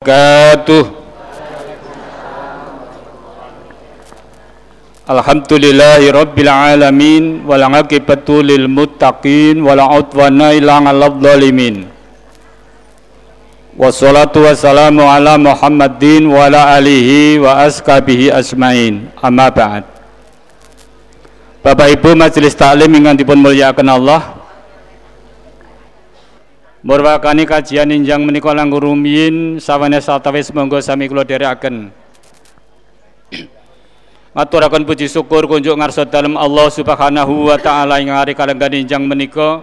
wabarakatuh. Alhamdulillahi rabbil alamin wal aqibatu lil muttaqin wala udwana illa 'alal zalimin. Wassalatu wassalamu ala Muhammadin wa ala alihi wa ashabihi asmain amma ba'd. Bapak Ibu majelis taklim ingkang dipun mulyakaken Allah Murwakani kajian injang menika langkung rumiyin sawane satawis monggo sami kula. Maturaken puji syukur kunjuk ngarsa dalem Allah Subhanahu wa taala ing hari kalenggan injang menika.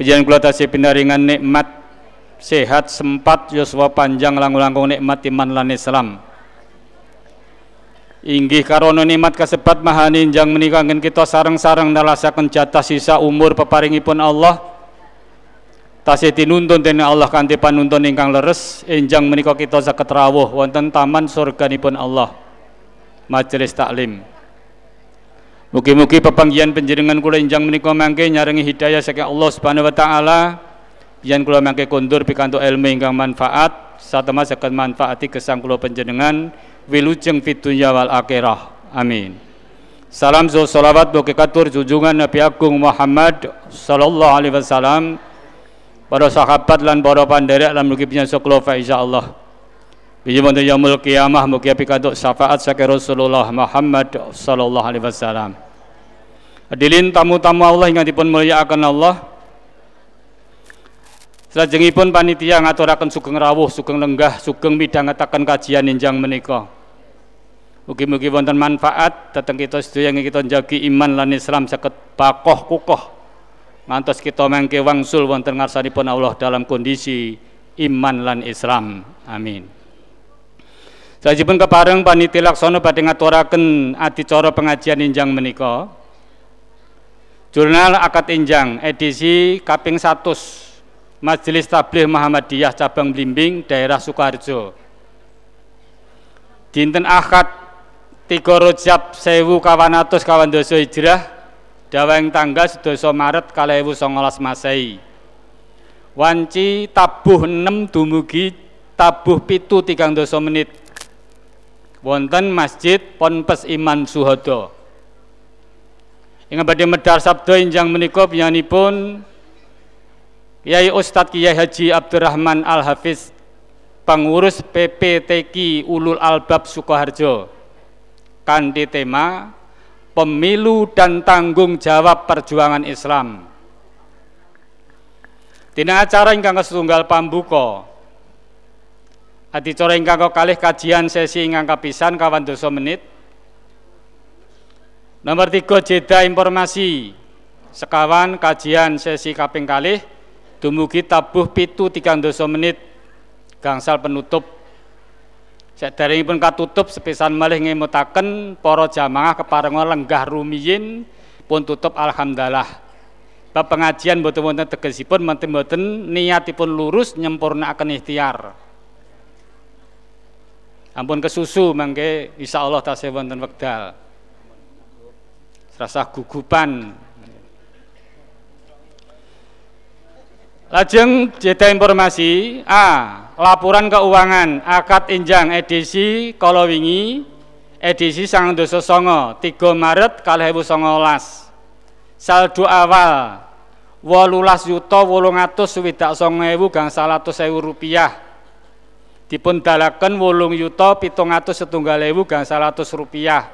Panjenengan kula tasih pinaringan nikmat sehat sempat yuswa panjang langkung-langkung nikmat iman lan Islam. Inggih karono nikmat kasebat mahani injang menika kita sareng-sareng nelasaken jatah sisa umur peparingipun Allah tasih tinuntun dening Allah kanthi panuntun ingkang leres enjang menika kita saged rawuh wonten taman surganipun Allah. Majelis taklim. Mugi-mugi pepanggihan penjenengan kula enjang menika mangke nyarengi hidayah saking Allah Subhanahu wa taala. Yen kula mangke kondur pikantuk ilmu ingkang manfaat satema saged manfaati gesang kula panjenengan wilujeng fid dunya wal akhirah. Amin. Salam salawat boke katur junjungan Nabi Agung Muhammad sallallahu alaihi wasallam para sahabat lan para panderek lan mugi pinyasa kula fa insyaallah Biji mantu yaumul kiamah mugi pikantuk syafaat saking Rasulullah Muhammad sallallahu alaihi wasallam. Hadirin tamu-tamu Allah ingkang dipun mulyakaken Allah. Salajengipun panitia ngaturaken sugeng rawuh, sugeng lenggah, sugeng midhangetaken kajian injang menika. Mugi-mugi wonten manfaat dhateng kita sedaya yang kita njagi iman lan Islam saged bakoh kukoh ngantos kita mangke wangsul wonten ngarsanipun Allah dalam kondisi iman lan Islam. Amin. Sajipun kepareng panitia laksana badhe ngaturaken adicara pengajian injang menika. Jurnal Akad Injang edisi kaping 100 Majelis Tabligh Muhammadiyah cabang Blimbing daerah Sukoharjo. Dinten Akad 3 Rajab 1400 kawan dosa hijrah Daweng tanggal sedasa Maret kalewu songolas Masehi. Wanci tabuh 6 dumugi tabuh pitu tigang dosa menit. Wonten Masjid Ponpes Iman Suhodo. Ing badhe medhar sabda injang menika pun Kiai Ustadz Kiai Haji Abdurrahman Al Hafiz pengurus PPTK Ulul Albab Sukoharjo kanthi tema pemilu dan tanggung jawab perjuangan Islam. Dina acara ingkang setunggal pambuka. Adicara ingkang kalih kajian sesi ingkang kapisan kawan dosa menit. Nomor tiga jeda informasi sekawan kajian sesi kaping kalih dumugi tabuh pitu tiga dosa menit gangsal penutup pun katutup sepisan malih ngemutaken para jamaah keparenga lenggah rumiyin pun tutup alhamdulillah. Bab pengajian mboten wonten tegesipun mboten niatipun lurus nyempurnakaken ikhtiar. Ampun kesusu mangke insyaallah tasih wonten wekdal. Rasa gugupan Lajeng jeda informasi A laporan keuangan akad injang edisi kala wingi edisi sang dosa songo 3 Maret kalih songolas. Saldo awal wolulas yuta wolung atus swidak songo ewu gang salatus ewu rupiah. Dipun dalaken wolung yuta pitung atus setunggal ewu gang salatus rupiah.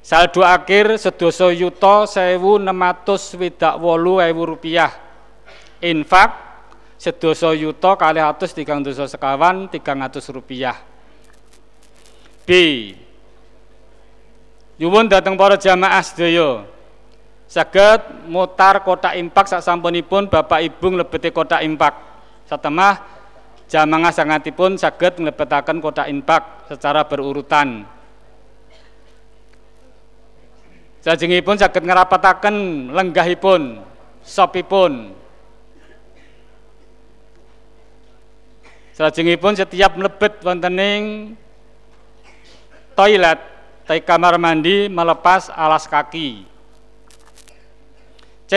Saldo akhir sedoso yuta sewu enam atus swidak wolu ewu rupiah. Infak sedoso yuto kali atus tigang doso sekawan tigang atus rupiah. B. Yuwun datang para jamaah sedaya. Saged mutar kotak impak sak sampunipun Bapak Ibu nglebeti kotak impak. Satemah jamaah sangatipun saged nglebetaken kotak impak secara berurutan. Sajengipun saged ngerapataken lenggahipun sopipun Salajengipun setiap mlebet wonten ing toilet, tai kamar mandi melepas alas kaki. C.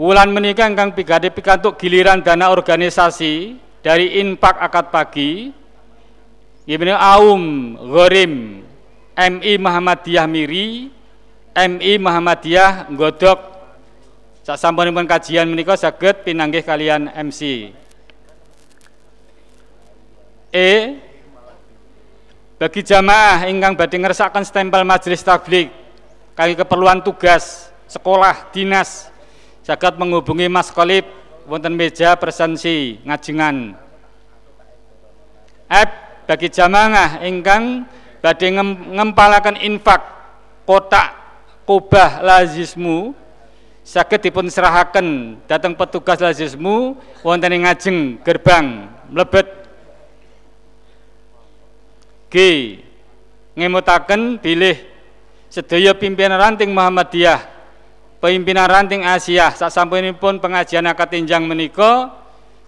Wulan menikah ingkang pigade pikantuk giliran dana organisasi dari infak akad pagi Ibnu Aum Ghorim MI Muhammadiyah Miri MI Muhammadiyah Godok sasampunipun kajian menika saged pinanggih kalian MC E. Bagi jamaah ingkang badhe ngersakaken stempel majelis tablik kali keperluan tugas sekolah dinas Jagat menghubungi Mas Kolib wonten meja presensi ngajengan. F. Bagi jamaah ingkang badhe ngempalaken infak kotak kubah lazismu saged dipun serahaken datang petugas lazismu wonten ngajeng gerbang mlebet G. Ngemutaken bilih sedaya pimpinan ranting Muhammadiyah pimpinan ranting Asia. Pun pengajian akad tinjang menika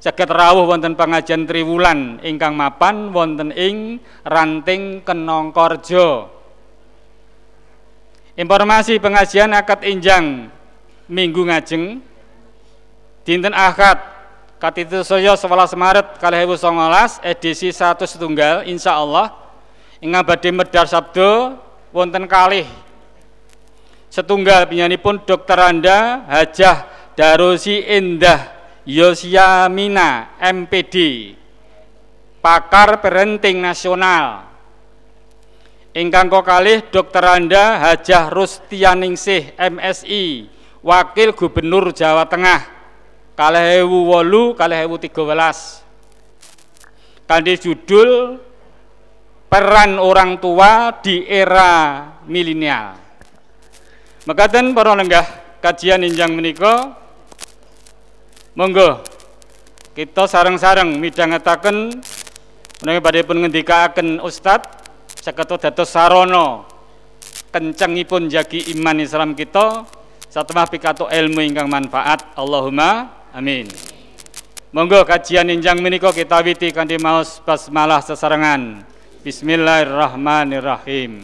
saged rawuh wonten pengajian triwulan ingkang mapan wonten ing ranting Kenongkorjo. Informasi pengajian akad injang minggu ngajeng dinten Ahad katitu saya 11 Maret 2019 edisi 1 setunggal insya Allah ingkang badhe medar sabdo wonten kalih. Setunggal pun Dokter Anda Hajah Darusi Indah Yosiamina MPD pakar parenting nasional. Ingkang kalih Dokter Anda Hajah Rustianingsih MSI Wakil Gubernur Jawa Tengah kalehewu wolu kalehewu tiga kanthi judul peran orang tua di era milenial. Mekaten para lenggah kajian injang menika monggo kita sareng-sareng midhangetaken menawi badhe pun ngendikaaken Ustad saged dados sarana kencengipun jagi iman Islam kita satemah pikato ilmu ingkang manfaat. Allahumma amin. Monggo kajian injang menika kita witi kanthi maos basmalah sesarengan Bismillahirrahmanirrahim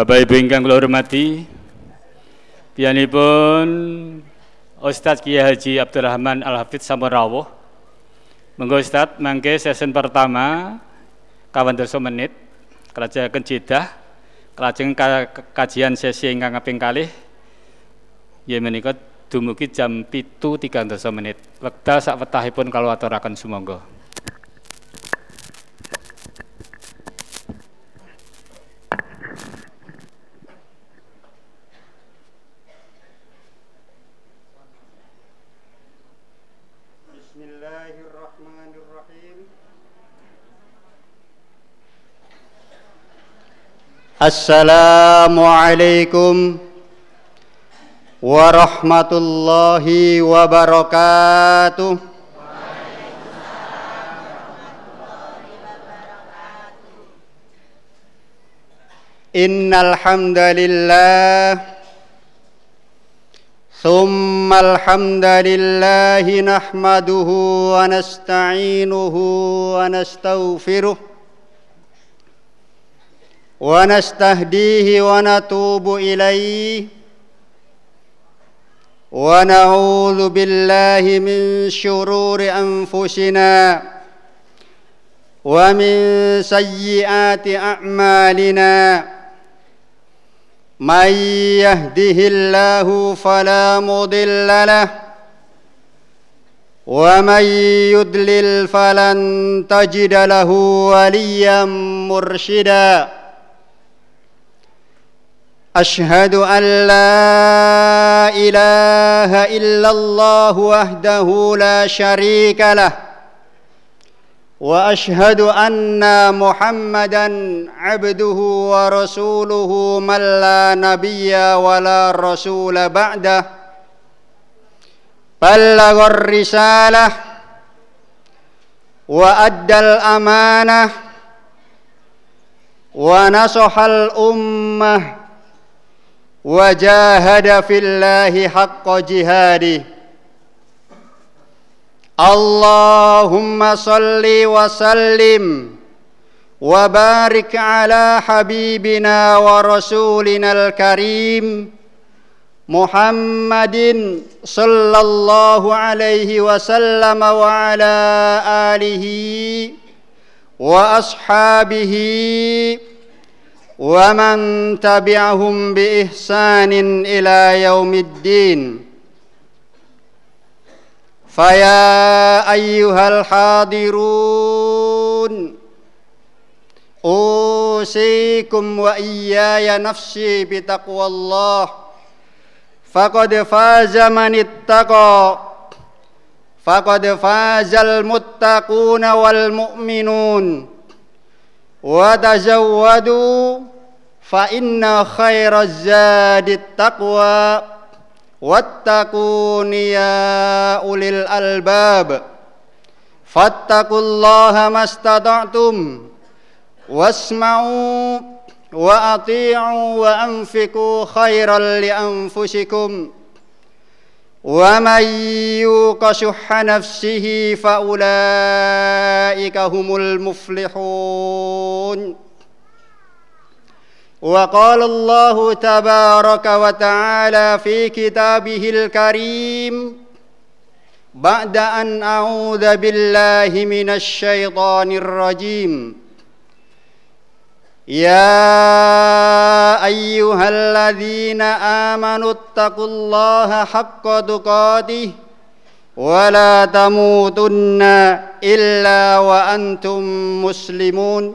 Bapak Ibu ingkang kula hormati, pun Ustadz Kiai Haji Abdurrahman Al Hafidz Samurawuh. Monggo Ustadz mangke sesi pertama kawan dosa menit kelajengaken jedah kelajeng kajian sesi ingkang kaping kalih. Ya menika dumugi jam pitu tiga menit. Wekdal sak wetahipun kalau aturaken sumangga السلام عليكم ورحمة الله وبركاته إن الحمد لله ثم الحمد لله نحمده ونستعينه ونستغفره ونستهديه ونتوب إليه. ونعوذ بالله من شرور أنفسنا ومن سيئات أعمالنا. من يهده الله فلا مضل له ومن يدلل فلن تجد له وليا مرشدا. أشهد أن لا إله إلا الله وحده لا شريك له وأشهد أن محمدا عبده ورسوله من لا نبي ولا رسول بعده بلغ الرسالة وأدى الأمانة ونصح الأمة وجاهد في الله حق جهاده. اللهم صل وسلم وبارك على حبيبنا ورسولنا الكريم محمد صلى الله عليه وسلم وعلى آله وأصحابه ومن تبعهم بإحسان إلى يوم الدين فيا أيها الحاضرون أوصيكم وإياي نفسي بتقوى الله فقد فاز من اتقى فقد فاز المتقون والمؤمنون وتزودوا فإن خير الزاد التقوى واتقون يا أولي الألباب. فاتقوا الله ما استطعتم واسمعوا وأطيعوا وأنفقوا خيرا لأنفسكم. ومن يوق شح نفسه فأولئك هم المفلحون. وقال الله تبارك وتعالى في كتابه الكريم بعد أن أعوذ بالله من الشيطان الرجيم. يا أيها الذين آمنوا اتقوا الله حق تقاته ولا تموتن إلا وأنتم مسلمون.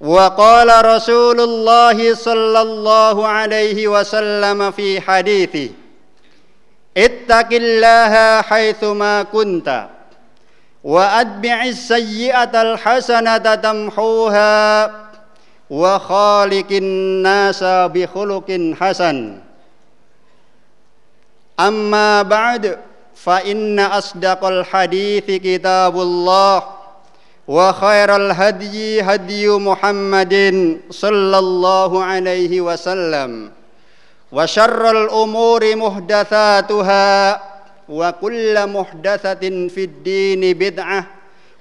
وقال رسول الله صلى الله عليه وسلم في حديثه اتق الله حيثما كنت وأتبع السيئة الحسنة تمحوها وخالق الناس بخلق حسن. أما بعد فإن أصدق الحديث كتاب الله وخير الهدي هدي محمد صلى الله عليه وسلم وشر الأمور محدثاتها وكل محدثة في الدين بدعة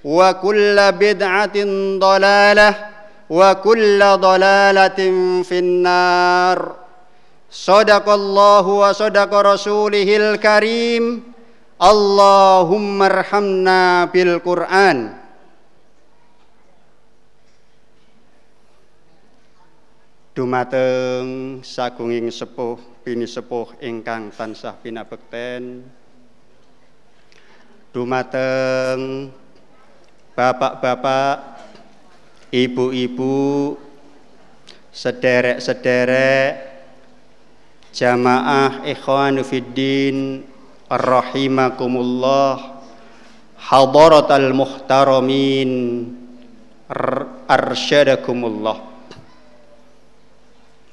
وكل بدعة ضلالة وكل ضلالة في النار. صدق الله وصدق رسوله الكريم. اللهم ارحمنا بالقرآن. Dumateng sagunging sepuh bini sepuh ingkang tansah pinabekten. Dumateng bapak-bapak ibu-ibu sederek-sederek jamaah ikhwanu fiddin rahimakumullah hadaratal muhtaramin arsyadakumullah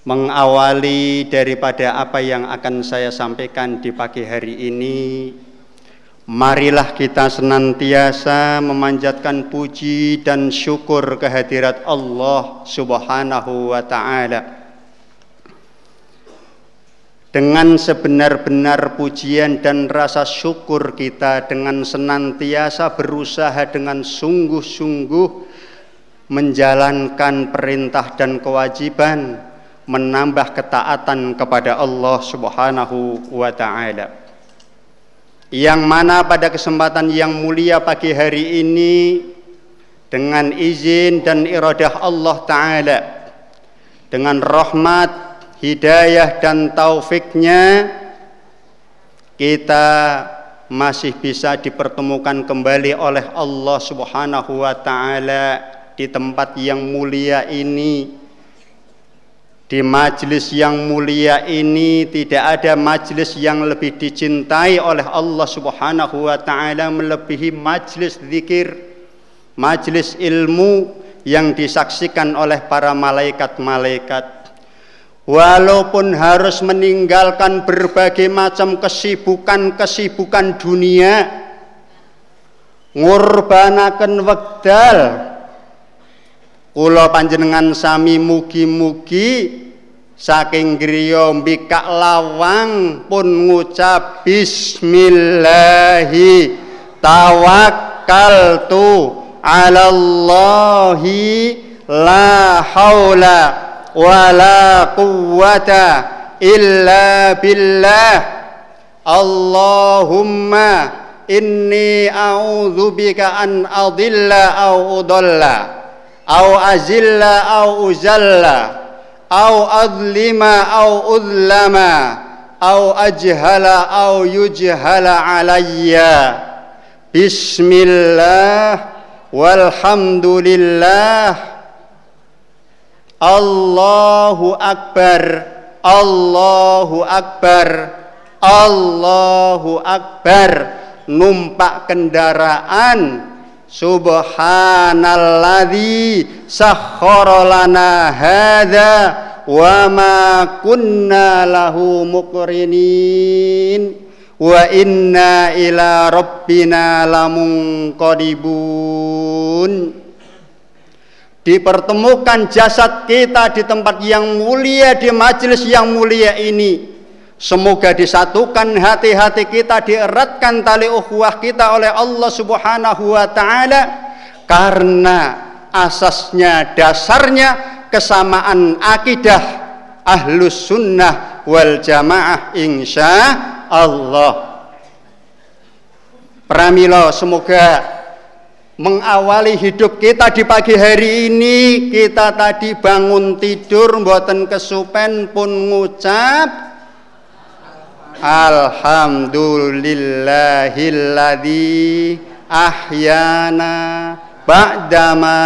mengawali daripada apa yang akan saya sampaikan di pagi hari ini marilah kita senantiasa memanjatkan puji dan syukur kehadirat Allah Subhanahu wa taala. Dengan sebenar-benar pujian dan rasa syukur kita dengan senantiasa berusaha dengan sungguh-sungguh menjalankan perintah dan kewajiban menambah ketaatan kepada Allah Subhanahu wa taala. Yang mana pada kesempatan yang mulia pagi hari ini dengan izin dan iradah Allah taala dengan rahmat, hidayah dan taufiknya kita masih bisa dipertemukan kembali oleh Allah Subhanahu wa taala di tempat yang mulia ini di majlis yang mulia ini tidak ada majlis yang lebih dicintai oleh Allah Subhanahu wa taala melebihi majlis zikir, majlis ilmu yang disaksikan oleh para malaikat-malaikat. Walaupun harus meninggalkan berbagai macam kesibukan-kesibukan dunia, ngurbanaken wekdal Kula panjenengan sami mugi-mugi saking griya mbikak lawang pun ngucap bismillahi. Tawakkaltu ala Allahi la haula wala quwwata illa billah. Allahumma inni a'udzubika an adilla au udalla au azilla au uzalla. Au adlima au udlama au ajhala au yujhala alayya. Bismillah walhamdulillah. Allahu akbar Allahu akbar Allahu akbar. Numpak kendaraan Subhanalladzi sakhkhara lana hadza wa ma kunna lahu muqrinin. Wa inna ila rabbina lamunqadibun. Dipertemukan jasad kita di tempat yang mulia di majelis yang mulia ini Semoga disatukan hati-hati kita, dieratkan tali ukhuwah kita oleh Allah Subhanahu wa taala karena asasnya dasarnya kesamaan akidah ahlus sunnah wal jamaah insya Allah. Pramilo semoga mengawali hidup kita di pagi hari ini kita tadi bangun tidur mboten kesupen pun ngucap Alhamdulillahilladzi ahyana ba'dama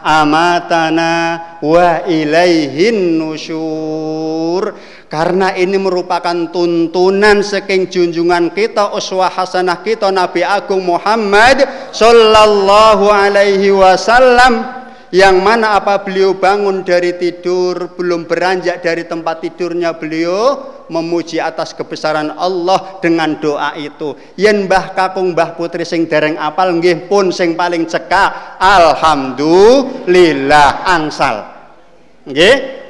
amatana wa ilaihin nusyur. Karena ini merupakan tuntunan saking junjungan kita uswah hasanah kita Nabi Agung Muhammad sallallahu alaihi wasallam yang mana apa beliau bangun dari tidur belum beranjak dari tempat tidurnya beliau memuji atas kebesaran Allah dengan doa itu. Yen mbah kakung mbah putri sing dereng apal nggih pun sing paling cekak alhamdulillah angsal. Nggih?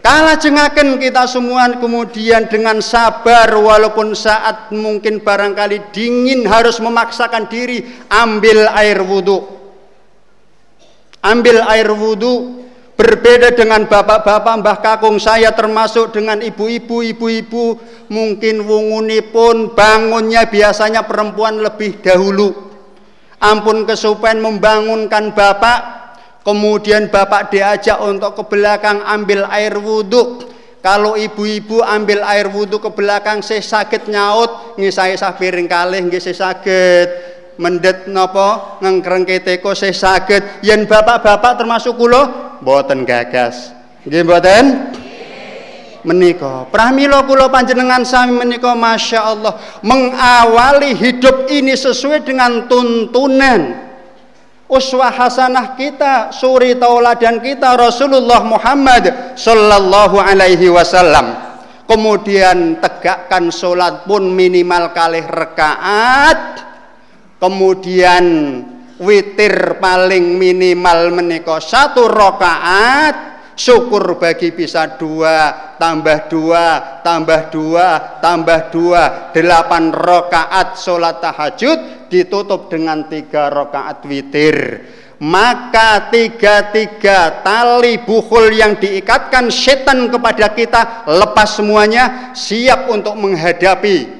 Kala cengaken kita semua kemudian dengan sabar walaupun saat mungkin barangkali dingin harus memaksakan diri ambil air wudhu ambil air wudhu berbeda dengan bapak-bapak mbah kakung saya termasuk dengan ibu-ibu ibu-ibu. Mungkin wunguni pun bangunnya biasanya perempuan lebih dahulu. Ampun kesupen membangunkan bapak. Kemudian bapak diajak untuk ke belakang ambil air wudhu Kalau ibu-ibu ambil air wudhu ke belakang saya sakit nyaut, ngisai sah piring kalih saya sakit. Mendet nopo ngengkrengke teko saya sakit. Yen bapak-bapak termasuk kula mboten gagas. Nggih mboten? menika pramila kula panjenengan sami menika Masya Allah mengawali hidup ini sesuai dengan tuntunan uswah hasanah kita, suri tauladan kita Rasulullah Muhammad sallallahu alaihi wasallam. Kemudian tegakkan sholat pun minimal kali rekaat. Kemudian witir paling minimal menika satu rakaat syukur bagi bisa dua tambah dua tambah dua tambah dua. Delapan rokaat sholat tahajud ditutup dengan tiga rokaat witir. Maka tiga-tiga tali buhul yang diikatkan setan kepada kita lepas semuanya siap untuk menghadapi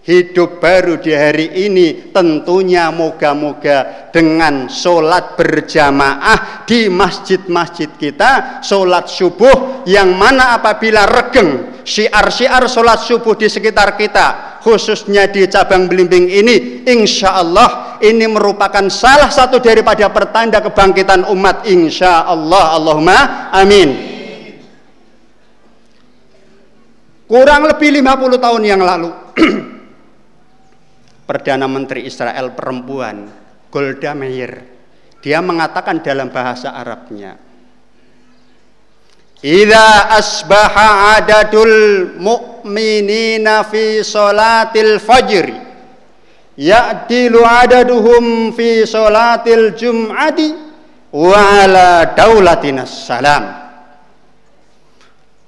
hidup baru di hari ini tentunya moga-moga dengan sholat berjamaah di masjid-masjid kita sholat subuh yang mana apabila regeng syiar-syiar sholat subuh di sekitar kita khususnya di cabang belimbing ini insya Allah ini merupakan salah satu daripada pertanda kebangkitan umat insya Allah Allahumma amin. Kurang lebih 50 tahun yang lalu Perdana Menteri Israel perempuan Golda Meir. Dia mengatakan dalam bahasa Arabnya Idza asbaha adadul mu'minina fi salatil fajr ya'tilu adaduhum fi salatil jum'ati wa ala daulatinas salam.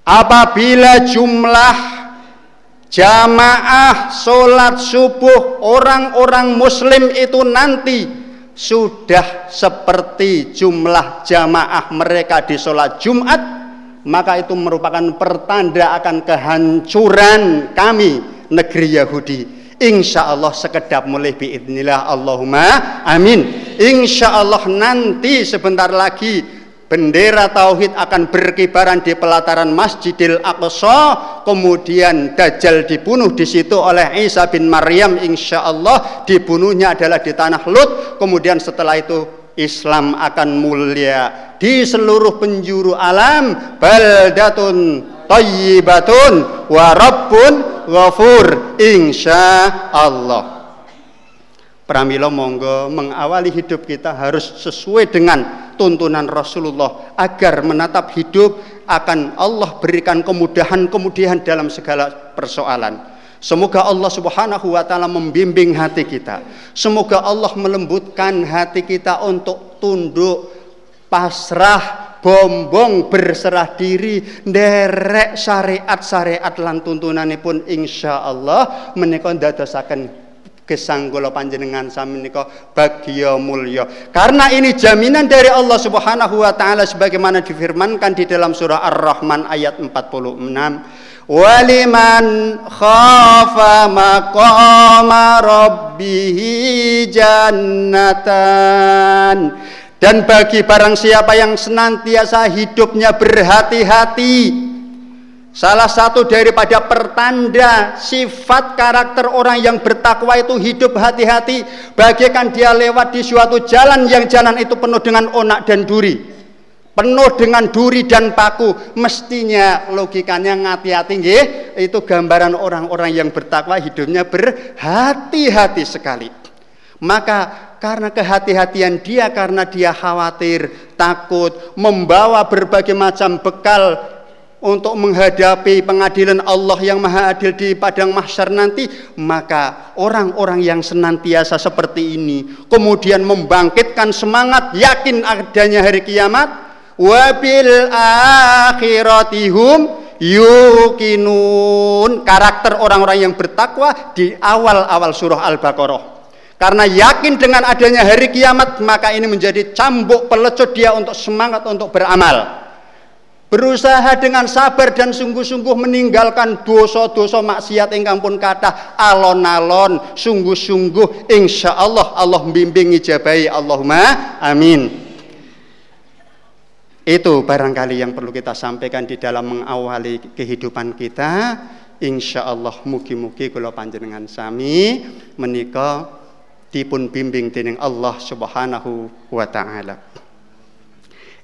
Apabila jumlah jamaah sholat subuh orang-orang muslim itu nanti sudah seperti jumlah jamaah mereka di sholat Jumat maka itu merupakan pertanda akan kehancuran kami negeri Yahudi. Insya Allah sekedap mulai biidnillah Allahumma amin. Insya Allah nanti sebentar lagi bendera tauhid akan berkibaran di pelataran Masjidil Aqsa kemudian Dajjal dibunuh di situ oleh Isa bin Maryam insya Allah dibunuhnya adalah di tanah Lut. Kemudian setelah itu Islam akan mulia di seluruh penjuru alam. Baldatun tayyibatun wa rabbun ghafur insya Allah Pramila monggo mengawali hidup kita harus sesuai dengan tuntunan Rasulullah agar menatap hidup akan Allah berikan kemudahan-kemudahan dalam segala persoalan. Semoga Allah Subhanahu wa taala membimbing hati kita. Semoga Allah melembutkan hati kita untuk tunduk, pasrah, bombong berserah diri derek syariat-syariat lan tuntunanipun insyaallah menika ndadosaken gesang kula panjenengan sami bagya mulya. Karena ini jaminan dari Allah Subhanahu wa taala sebagaimana difirmankan di dalam surah Ar-Rahman ayat 46. Waliman khafa maqama rabbih jannatan. Dan bagi barang siapa yang senantiasa hidupnya berhati-hati Salah satu daripada pertanda sifat karakter orang yang bertakwa itu hidup hati-hati bagaikan dia lewat di suatu jalan yang jalan itu penuh dengan onak dan duri. Penuh dengan duri dan paku. Mestinya logikanya ngati-hati itu gambaran orang-orang yang bertakwa hidupnya berhati-hati sekali. Maka karena kehati-hatian dia karena dia khawatir, takut, membawa berbagai macam bekal untuk menghadapi pengadilan Allah yang maha adil di padang mahsyar nanti maka orang-orang yang senantiasa seperti ini kemudian membangkitkan semangat yakin adanya hari kiamat wabil akhiratihum yukinun karakter orang-orang yang bertakwa di awal-awal surah Al-Baqarah. Karena yakin dengan adanya hari kiamat maka ini menjadi cambuk pelecut dia untuk semangat untuk beramal berusaha dengan sabar dan sungguh-sungguh meninggalkan dosa-dosa maksiat ingkang pun kata alon-alon sungguh-sungguh insya Allah Allah membimbing ijabai Allahumma amin Itu barangkali yang perlu kita sampaikan di dalam mengawali kehidupan kita. Insya Allah mugi-mugi kula panjenengan sami menika dipun bimbing dening Allah Subhanahu wa taala.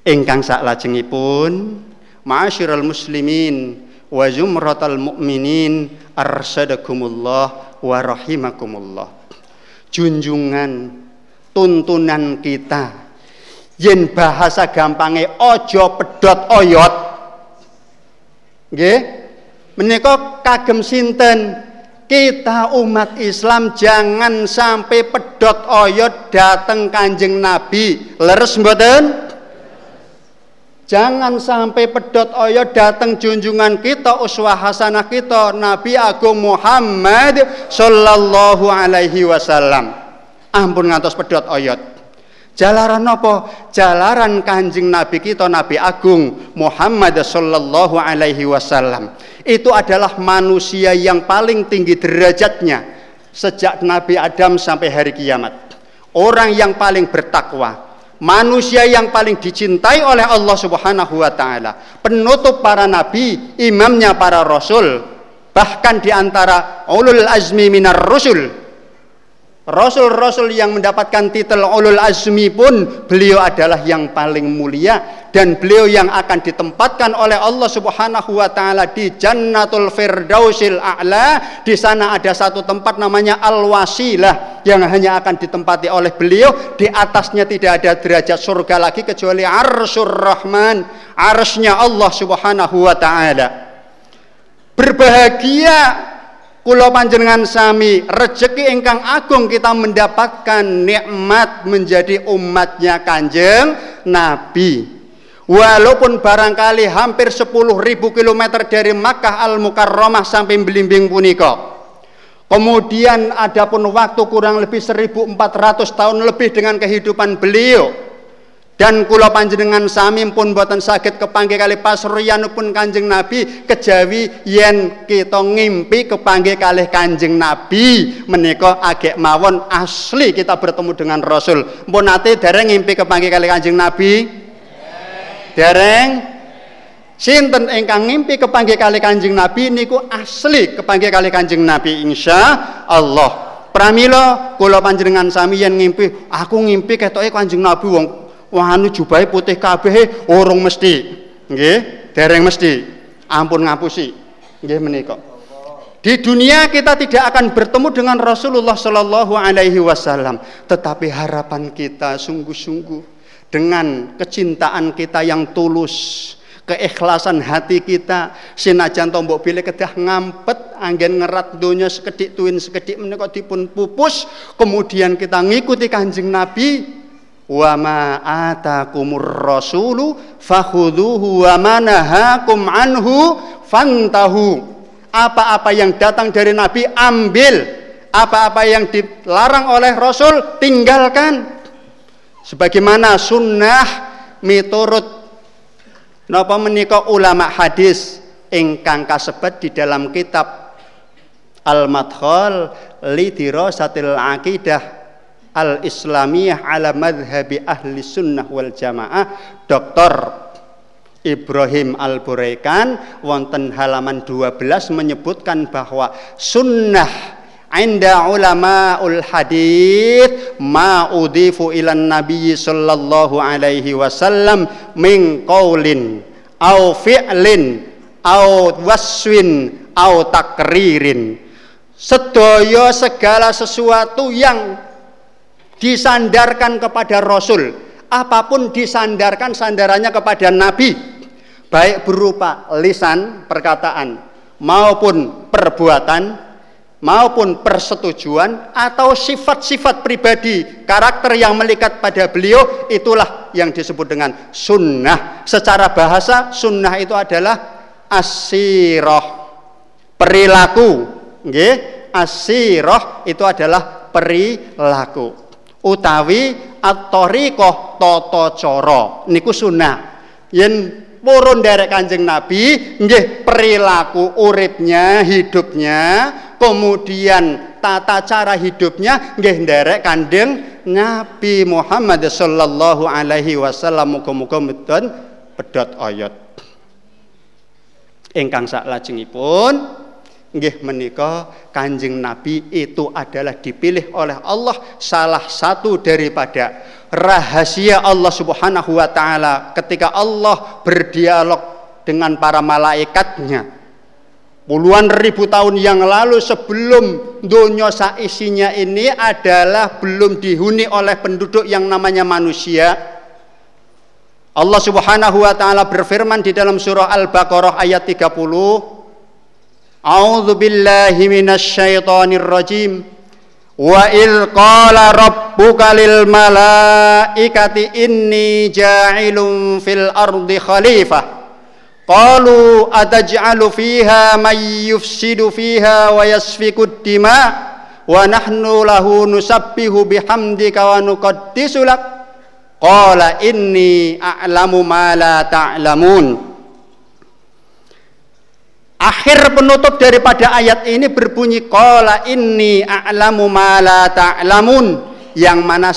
Ingkang saklajengipun ma'asyiral muslimin wa zumratal mu'minin arsadakumullah wa rahimakumullah. Junjungan tuntunan kita yen bahasa gampange ojo pedot oyot. Nggih? Menika kagem sinten? Kita umat Islam jangan sampai pedot oyot dateng kanjeng Nabi. Leres mboten Jangan sampai pedot oyot datang junjungan kita uswah hasanah kita Nabi Agung Muhammad sallallahu alaihi wasallam. Ampun ngantos pedot oyot. Jalaran apa? Jalaran Kanjeng Nabi kita Nabi Agung Muhammad sallallahu alaihi wasallam. Itu adalah manusia yang paling tinggi derajatnya sejak Nabi Adam sampai hari kiamat. Orang yang paling bertakwa, manusia yang paling dicintai oleh Allah Subhanahu wa taala, penutup para nabi, imamnya para rasul, bahkan di antara ulul azmi minar rusul Rasul-rasul yang mendapatkan titel ulul azmi pun beliau adalah yang paling mulia dan beliau yang akan ditempatkan oleh Allah Subhanahu wa taala di Jannatul Firdausil A'la. Di sana ada satu tempat namanya Al-Wasilah yang hanya akan ditempati oleh beliau. Di atasnya tidak ada derajat surga lagi kecuali Arsyur Rahman, arsy Allah Subhanahu wa taala. Berbahagia Kula panjenengan sami rejeki ingkang agung kita mendapatkan nikmat menjadi umatnya Kanjeng Nabi. Walaupun barangkali hampir 10.000 km dari Makkah Al-Mukarramah sampai Belimbing punika. Kemudian ada pun waktu kurang lebih 1400 tahun lebih dengan kehidupan beliau dan kula panjenengan sami pun boten saged kepanggih kali pun Kanjeng Nabi kejawi yen kita ngimpi kepanggih kali Kanjeng Nabi menika agek mawon asli kita bertemu dengan Rasul. Mpun nate dereng ngimpi kepanggih kali Kanjeng Nabi? Dereng Sinten ingkang ngimpi kepanggih kali Kanjeng Nabi niku asli kepanggih kali Kanjeng Nabi insya Allah. Pramila kula panjenengan sami yen ngimpi, aku ngimpi ketoke Kanjeng Nabi wong wah anu jubahe putih kabeh urung mesti nggih dereng mesti ampun ngapusi. Nggih menika. Di dunia kita tidak akan bertemu dengan Rasulullah Shallallahu Alaihi Wasallam, tetapi harapan kita sungguh-sungguh dengan kecintaan kita yang tulus, keikhlasan hati kita, sinajan tombok pilih kedah ngampet, angin ngerat dunia sekedik tuin sekedik menika dipun pupus, kemudian kita ngikuti kanjeng Nabi, wa ma atakumur rasulu fakhudhuhu wa ma nahakum anhu fantahu. Apa-apa yang datang dari nabi ambil. Apa-apa yang dilarang oleh rasul tinggalkan. Sebagaimana sunnah miturut napa menika ulama hadis ingkang kasebat di dalam kitab Al-Madkhal li dirasatil aqidah al-Islamiyah ala madhabi ahli sunnah wal jamaah Dr. Ibrahim Al-Buraikan wonten halaman 12 menyebutkan bahwa sunnah inda ul hadith ma udifu ilan nabi sallallahu alaihi wasallam min qaulin au fi'lin au waswin au takririn sedaya segala sesuatu yang disandarkan kepada Rasul. Apa pun disandarkan sandarannya kepada Nabi. Baik berupa lisan perkataan maupun perbuatan maupun persetujuan atau sifat-sifat pribadi karakter yang melikat pada beliau itulah yang disebut dengan sunnah. Secara bahasa sunnah itu adalah asiroh perilaku. Nggih asiroh itu adalah perilaku utawi at-thariqah tata cara. Niku sunnah. Yen purun derek Kanjeng Nabi nggih perilaku uripnya hidupnya kemudian tata cara hidupnya nggih derek Kanjeng Nabi Muhammad sallallahu alaihi wasallam. Muga-muga mudun pedot ayat. Ingkang saklajengipun nggih menika Kanjeng Nabi itu adalah dipilih oleh Allah salah satu daripada rahasia Allah Subhanahu wa taala ketika Allah berdialog dengan para malaikatnya. Puluhan ribu tahun yang lalu sebelum dunia saisinya ini adalah belum dihuni oleh penduduk yang namanya manusia. Allah Subhanahu wa taala berfirman di dalam surah Al-Baqarah ayat 30 A'udzu billahi minasyaitonir rajim. Wa il qala rabbuka lil malaikati inni ja'ilun fil ardi khalifah. Qalu ataj'alu fiha may yufsidu fiha wa yasfiku dima wa nahnu lahu nusabbihu bihamdika wa nuqaddisu lak. Qala inni a'lamu ma la ta'lamun. Ta Akhir penutup daripada ayat ini berbunyi qala inni a'lamu ma la ta'lamun yang mana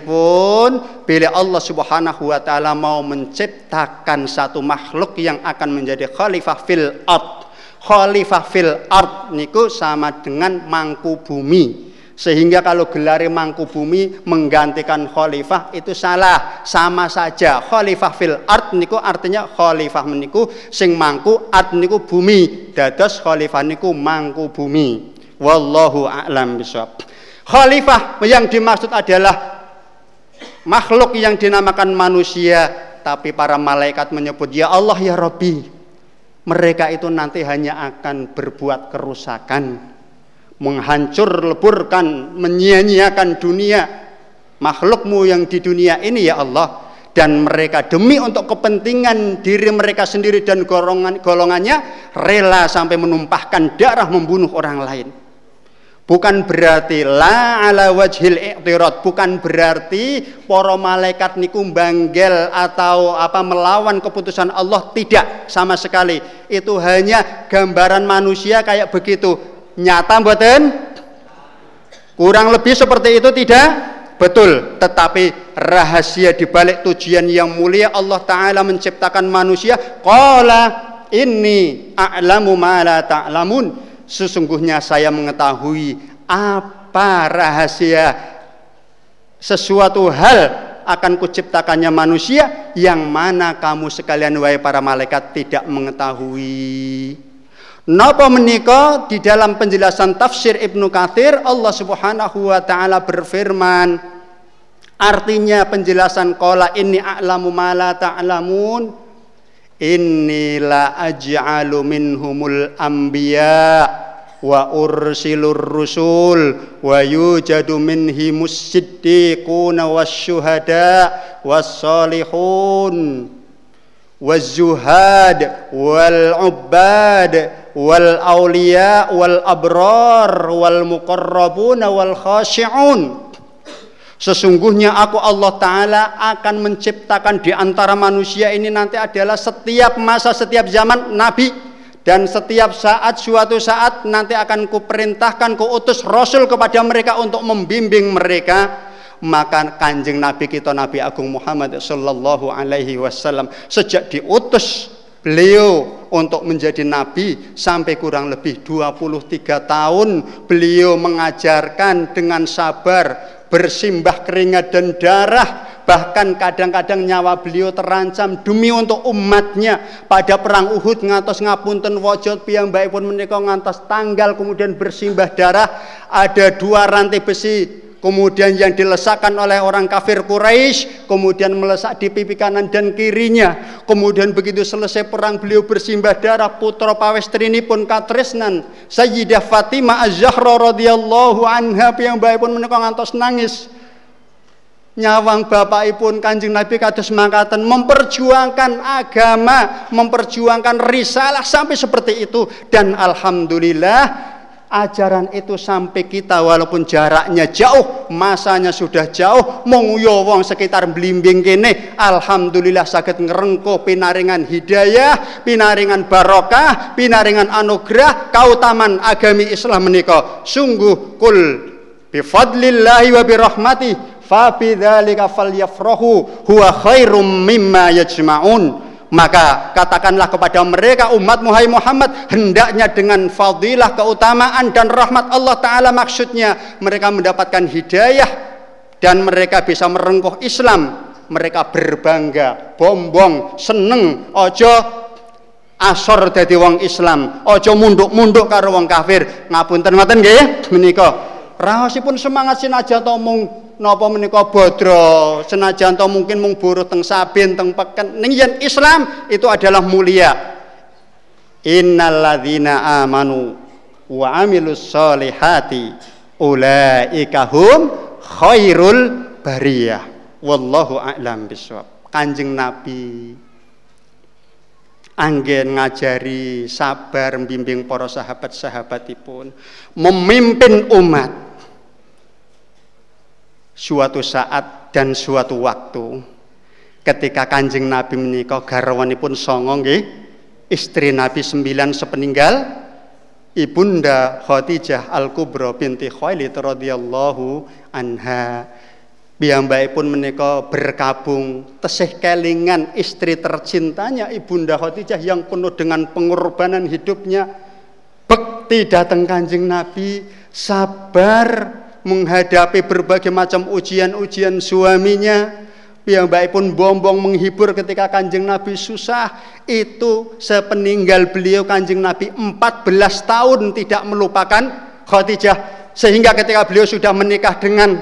pun bila Allah Subhanahu wa taala mau menciptakan satu makhluk yang akan menjadi khalifah fil ard. Khalifah fil ard niku sama dengan mangku bumi. Sehingga kalau gelari mangku bumi menggantikan khalifah itu salah, sama saja. Khalifah fil art niku artinya khalifah meniku sing mangku art niku bumi. Dados khalifah niku mangku bumi. Wallahu a'lam bishawab. Khalifah yang dimaksud adalah makhluk yang dinamakan manusia, tapi para malaikat menyebut ya Allah ya Rabbi. Mereka itu nanti hanya akan berbuat kerusakan menghancur leburkan menyia-nyiakan dunia makhlukmu yang di dunia ini ya Allah. Dan mereka demi untuk kepentingan diri mereka sendiri dan golongan golongannya rela sampai menumpahkan darah membunuh orang lain. Bukan berarti la ala wajhil i'tirad bukan berarti para malaikat niku banggel atau apa melawan keputusan Allah. Tidak sama sekali. Itu hanya gambaran manusia kayak begitu Nyata mboten? Kurang lebih seperti itu tidak? Betul, tetapi rahasia di balik tujuan yang mulia Allah taala menciptakan manusia qala inni a'lamu ma la ta'lamun. Sesungguhnya saya mengetahui apa rahasia sesuatu hal akan kuciptakannya manusia yang mana kamu sekalian wahai para malaikat tidak mengetahui. Napa menika di dalam penjelasan tafsir Ibnu Katsir Allah Subhanahu wa taala berfirman artinya penjelasan qala inni a'lamu ma la ta'lamun inni la aj'alu minhumul anbiya wa ursilur rusul wa yujadu minhimus siddiquna wasyuhada was-salihun wal-ubbad wal aulia wal abrar wal muqarrabuna wal khashi'un Sesungguhnya aku Allah Ta'ala akan menciptakan di antara manusia ini nanti adalah setiap masa, setiap zaman Nabi. Dan setiap saat, suatu saat nanti akan kuperintahkan, kuutus Rasul kepada mereka untuk membimbing mereka. Maka kanjeng Nabi kita Nabi Agung Muhammad Sallallahu Alaihi Wasallam sejak diutus beliau untuk menjadi nabi sampai kurang lebih 23 tahun beliau mengajarkan dengan sabar bersimbah keringat dan darah. Bahkan kadang-kadang nyawa beliau terancam demi untuk umatnya. Pada perang Uhud ngatos ngapunten wajot pun menika ngantos tanggal kemudian bersimbah darah. Ada dua rantai besi kemudian yang dilesakkan oleh orang kafir Quraisy, kemudian melesak di pipi kanan dan kirinya. Kemudian begitu selesai perang beliau bersimbah darah putra pawestrini pun katresnan Sayyidah Fatimah Az-Zahra radhiyallahu anha yang baik pun menika ngantos nangis. Nyawang bapakipun Kanjeng Nabi kados mangkatan memperjuangkan agama, memperjuangkan risalah sampai seperti itu dan alhamdulillah ajaran itu sampai kita walaupun jaraknya jauh masanya sudah jauh menguyo wong sekitar blimbing kene alhamdulillah sakit ngerengko pinaringan hidayah pinaringan barokah pinaringan anugerah kautaman agami Islam menika. Sungguh kul bifadlillahi wa birahmati fa bidzalika falyafrahu huwa khairum mimma yajma'un maka katakanlah kepada mereka umat Muhammad hendaknya dengan fadilah keutamaan dan rahmat Allah taala maksudnya mereka mendapatkan hidayah dan mereka bisa merengkuh Islam. Mereka berbangga bombong seneng. Ojo asor dadi wong Islam. Ojo munduk-munduk karo wong kafir. Ngapunten ngoten nggih menika. Raosipun semangat sinajan to napa menika bodro senajan to mungkin mung buruh teng sabin teng peken. Ning yen Islam itu adalah mulia. Innalladzina amanu wa amilus solihati ulaika hum khairul bariyah. Wallahu a'lam bisawab kanjeng nabi anggen ngajari sabar membimbing para sahabat-sahabatipun memimpin umat suatu saat dan suatu waktu ketika kanjeng Nabi menikah garwanipun songo nggih istri Nabi sembilan sepeninggal ibunda Khadijah Al Kubra binti Khalid radhiyallahu anha pun menika berkabung tesih kelingan istri tercintanya ibunda Khadijah yang penuh dengan pengorbanan hidupnya. Bekti datang kanjeng Nabi sabar menghadapi berbagai macam ujian-ujian suaminya. Yang baik pun bombong menghibur ketika kanjeng Nabi susah. Itu sepeninggal beliau kanjeng Nabi 14 tahun tidak melupakan Khadijah. Sehingga ketika beliau sudah menikah dengan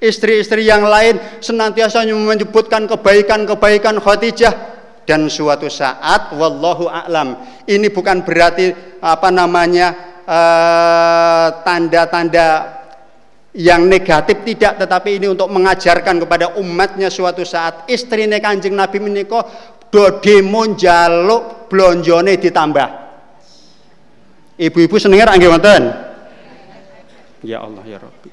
istri-istri yang lain senantiasa menyebutkan kebaikan-kebaikan Khadijah. Dan suatu saat wallahu a'lam ini bukan berarti apa namanya eh, tanda-tanda uh, yang negatif tidak tetapi ini untuk mengajarkan kepada umatnya suatu saat. Istrinya kanjeng Nabi meniko do demo jaluk blonjone ditambah. Ibu-ibu senengnya nggih wonten? Ya Allah ya Rabbi.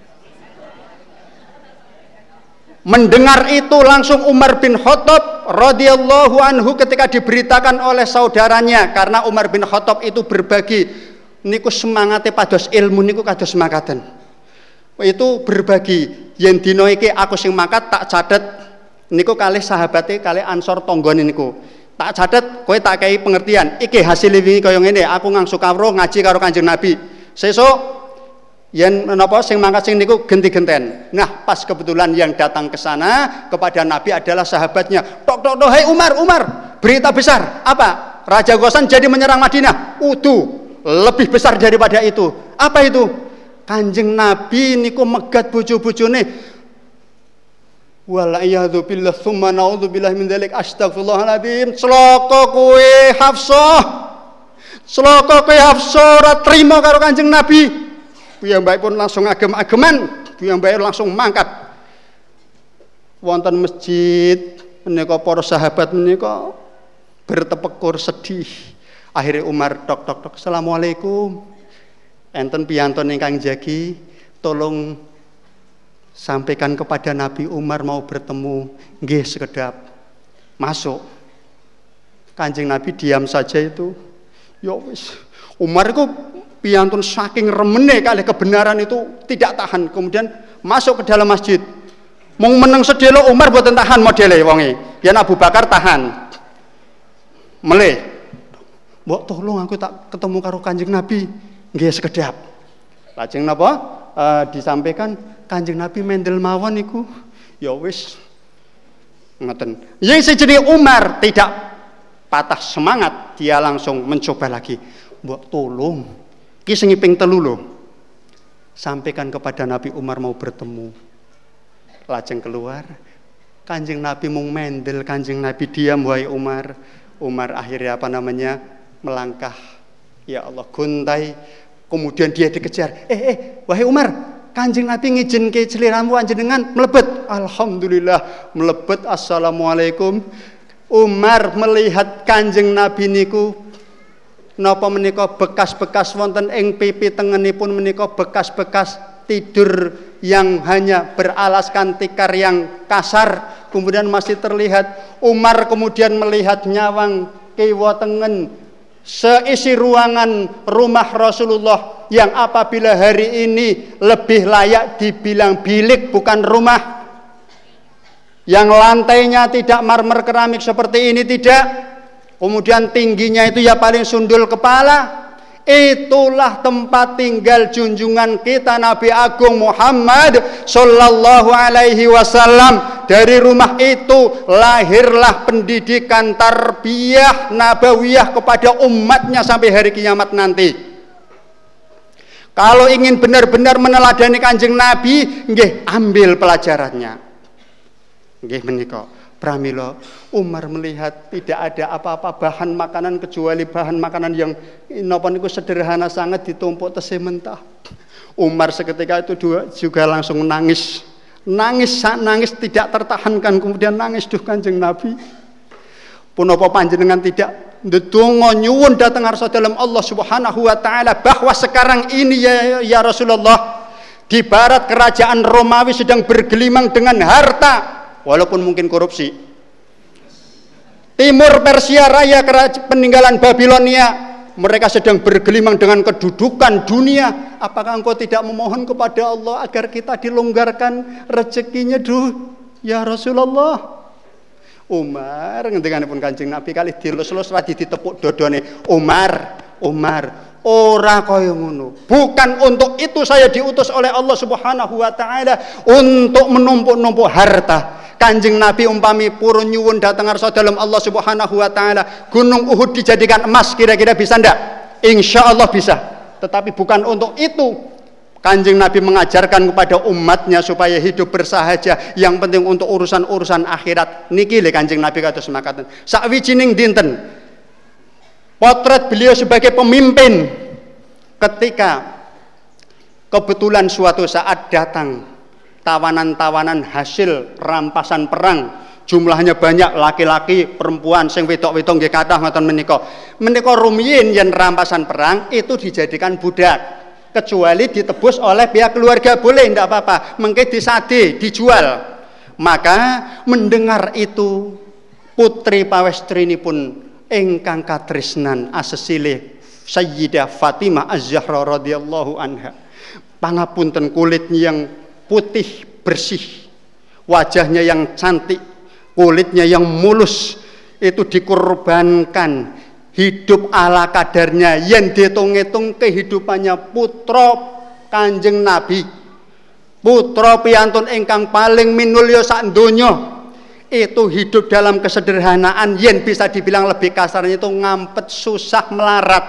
Mendengar itu langsung Umar bin Khattab radhiyallahu anhu ketika diberitakan oleh saudaranya karena Umar bin Khattab itu berbagi niku semangatnya pados ilmu niku kados semangatan itu berbagi. Yen iki aku sing mangkat tak cadet. Niku kali sahabate kali ansor tonggone niku. Tak cadet kowe tak kei pengertian. Iki hasil wingi kaya ngene aku ngangsu kawruh ngaji karo Kanjeng Nabi. Sesuk yen menapa sing mangkat sing niku genti-genten. Nah pas kebetulan yang datang ke sana kepada Nabi adalah sahabatnya. Tok tok tok hei Umar Umar berita besar. Apa? Raja Gosan jadi menyerang Madinah. Utuh lebih besar daripada itu. Apa itu Kanjeng Nabi niku megat bojo-bojone. Wal iyadu billah thumma naudzubillah min dzalik astagfirullahaladzim celaka kowe Hafsah. Celaka kowe Hafsah. Ora trima karo Kanjeng Nabi. Piyambake pun langsung agem-ageman. Piyambake langsung mangkat. Wonten masjid menika para sahabat menika bertepekur sedih. Akhirnya Umar tok tok tok. Assalamualaikum enten piyanton ingkang jagi tolong sampaikan kepada Nabi Umar mau bertemu nggih sekedap. Masuk. Kanjeng Nabi diam saja itu. Ya wis Umar itu piantun saking remene kali kebenaran itu tidak tahan. Kemudian masuk ke dalam masjid. Mau menang sedelo Umar buatan tahan modelnya wonge. Ya Abu Bakar tahan. Meleh Mbok tolong aku tak ketemu karo Kanjeng Nabi nggih sekedap. Lajeng napa? Uh, disampaikan Kanjeng Nabi mendel mawon niku. Ya wis ngoten. Yang sejene Umar tidak patah semangat, dia langsung mencoba lagi. Mbok tolong, ki sing ping telu lho. Sampaikan kepada Nabi Umar mau bertemu. Lajeng keluar, Kanjeng Nabi mung mendel, Kanjeng Nabi diam wahai Umar. Umar akhirnya apa namanya? melangkah ya Allah guntai Kemudian dia dikejar. Eh, eh, wahai Umar, Kanjeng Nabi ngizin ke celiramu anjenengan melebet. Alhamdulillah melebet. Assalamualaikum. Umar melihat Kanjeng Nabi niku napa menika bekas-bekas wonten ing pipi tengenipun menika bekas-bekas tidur yang hanya beralaskan tikar yang kasar kemudian masih terlihat Umar kemudian melihat nyawang kiwa tengen seisi ruangan rumah Rasulullah yang apabila hari ini lebih layak dibilang bilik bukan rumah. Yang lantainya tidak marmer keramik seperti ini tidak. Kemudian tingginya itu ya paling sundul kepala itulah tempat tinggal junjungan kita Nabi Agung Muhammad Sallallahu Alaihi Wasallam. Dari rumah itu lahirlah pendidikan tarbiyah nabawiyah kepada umatnya sampai hari kiamat nanti. Kalau ingin benar-benar meneladani kanjeng Nabi nggih ambil pelajarannya. Nggih menika. Pramila Umar melihat tidak ada apa-apa bahan makanan kecuali bahan makanan yang napa niku sederhana sangat ditumpuk tesih mentah. Umar seketika itu juga langsung nangis. Nangis nangis tidak tertahankan kemudian nangis duh Kanjeng Nabi. Punapa panjenengan tidak ndedonga nyuwun datang arsa dalam Allah Subhanahu wa taala bahwa sekarang ini ya, ya Rasulullah di barat kerajaan Romawi sedang bergelimang dengan harta walaupun mungkin korupsi. Timur Persia Raya peninggalan Babilonia mereka sedang bergelimang dengan kedudukan dunia. Apakah engkau tidak memohon kepada Allah agar kita dilonggarkan rezekinya dulu? Ya Rasulullah. Umar pun Kanjeng Nabi kali dilus-lus lagi ditepuk dodone. Umar, Umar, ora kaya ngono. Bukan untuk itu saya diutus oleh Allah Subhanahu wa taala untuk menumpuk-numpuk harta. Kanjeng Nabi umpami purun nyuwun datang arsa dalam Allah Subhanahu wa taala, gunung Uhud dijadikan emas kira-kira bisa ndak? Insya Allah bisa. Tetapi bukan untuk itu Kanjeng Nabi mengajarkan kepada umatnya supaya hidup bersahaja. Yang penting untuk urusan-urusan akhirat. Niki le Kanjeng Nabi kata semakatan. Sakwijining dinten potret beliau sebagai pemimpin ketika kebetulan suatu saat datang tawanan-tawanan hasil rampasan perang. Jumlahnya banyak laki-laki perempuan sing wedok-wedok nggih kathah ngoten menika. Menika rumiyin yen rampasan perang itu dijadikan budak kecuali ditebus oleh pihak keluarga. Boleh tidak apa-apa. Mengke disade dijual. Maka mendengar itu putri pawestrini pun engkang katrisnan asesile Sayyidah Fatimah Az-Zahra radhiyallahu anha. Pangapunten kulitnya yang putih bersih, wajahnya yang cantik, kulitnya yang mulus, itu dikorbankan hidup ala kadarnya. Yang dihitung-hitung kehidupannya putra kanjeng Nabi. Putra piantun ingkang paling minulya sak itu hidup dalam kesederhanaan. Yang bisa dibilang lebih kasarnya itu ngampet susah melarat.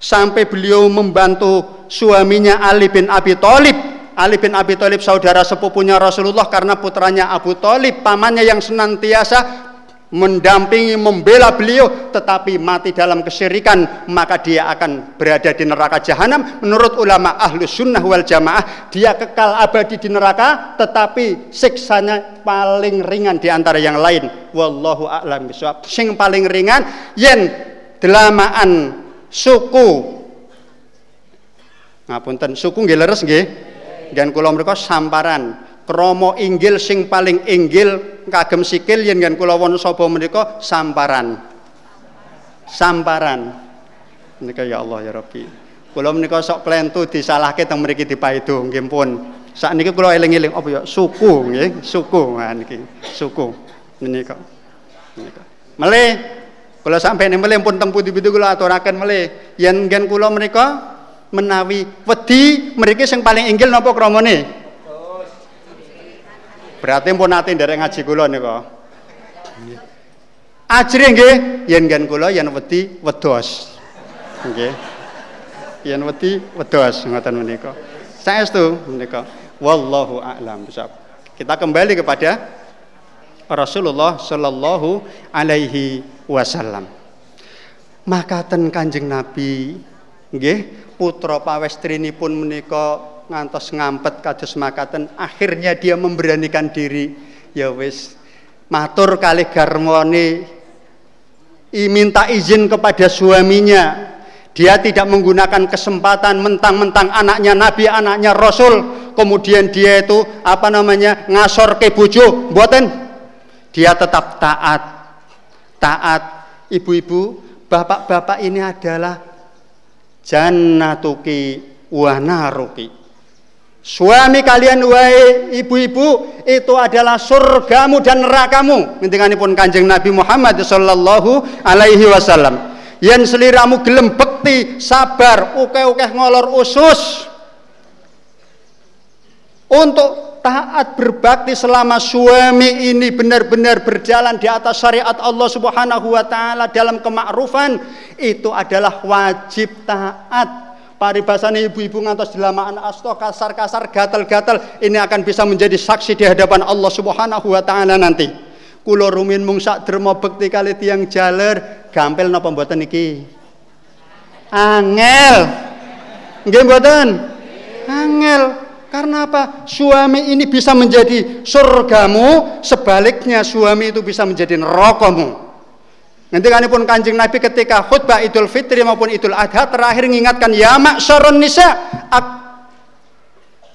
Sampai beliau membantu suaminya Ali bin Abi Thalib Ali bin Abi Thalib saudara sepupunya Rasulullah karena putranya Abu Thalib pamannya yang senantiasa mendampingi membela beliau tetapi mati dalam kesyirikan maka dia akan berada di neraka jahanam. Menurut ulama ahlu sunnah wal jamaah dia kekal abadi di neraka tetapi siksanya paling ringan di antara yang lain. Wallahu a'lam bisawab sing paling ringan yen delamaan suku. Ngapunten suku nggih leres nggih dan kula mereka samparan kromo inggil sing paling inggil kagem sikil yen kan kula won sapa menika samparan. Samparan. Menika ya Allah ya Rabbi. Kula menika sok plentu disalahke teng mriki dipaido nggih pun sakniki kula eling-eling apa ya suku nggih suku. Nah niki suku. Menika menika. Melih. Kula sampeyan melih pun teng pundi-pundi kula aturaken melih. Yen gen kula menika menawi wedi mriki sing paling inggil napa kramane? Berarti pun nate nderek ngaji kula nika. Ajre nggih, yen gen kula yen wedi wedos. Nggih. Yen wedi wedos ngoten menika. Saestu menika. Wallahu a'lam. Kita kembali kepada Rasulullah Shallallahu alaihi wasallam. Maka ten Kanjeng Nabi nggih putra pun menika ngantos ngampet kados makaten akhirnya dia memberanikan diri. Ya wis matur kali garmone minta izin kepada suaminya. Dia tidak menggunakan kesempatan mentang-mentang anaknya nabi anaknya rasul. Kemudian dia itu apa namanya ngasor ke bojo. Buatan dia tetap taat. Taat. Ibu-ibu bapak-bapak ini adalah jannatuki wa naruki Suami kalian wahai ibu-ibu itu adalah surgamu dan nerakamu. pun Kanjeng Nabi Muhammad sallallahu alaihi wasallam. Yen seliramu gelem bekti, sabar, uke-uke ngolor usus. Untuk taat berbakti selama suami ini benar-benar berjalan di atas syariat Allah Subhanahu wa taala dalam kemakrufan itu adalah wajib taat Paribasane ibu-ibu ngantos dilamaan asto kasar-kasar gatal-gatal ini akan bisa menjadi saksi di hadapan Allah Subhanahu wa taala nanti. Kula rumin mung sak derma bekti kali tiang jaler, gampil napa mboten iki? Angel. Nggih mboten? Angel. Karena apa? Suami ini bisa menjadi surgamu, sebaliknya suami itu bisa menjadi nerakamu. Nanti pun Kanjeng Nabi ketika khutbah Idul Fitri maupun Idul Adha terakhir mengingatkan ya ma'syarun nisa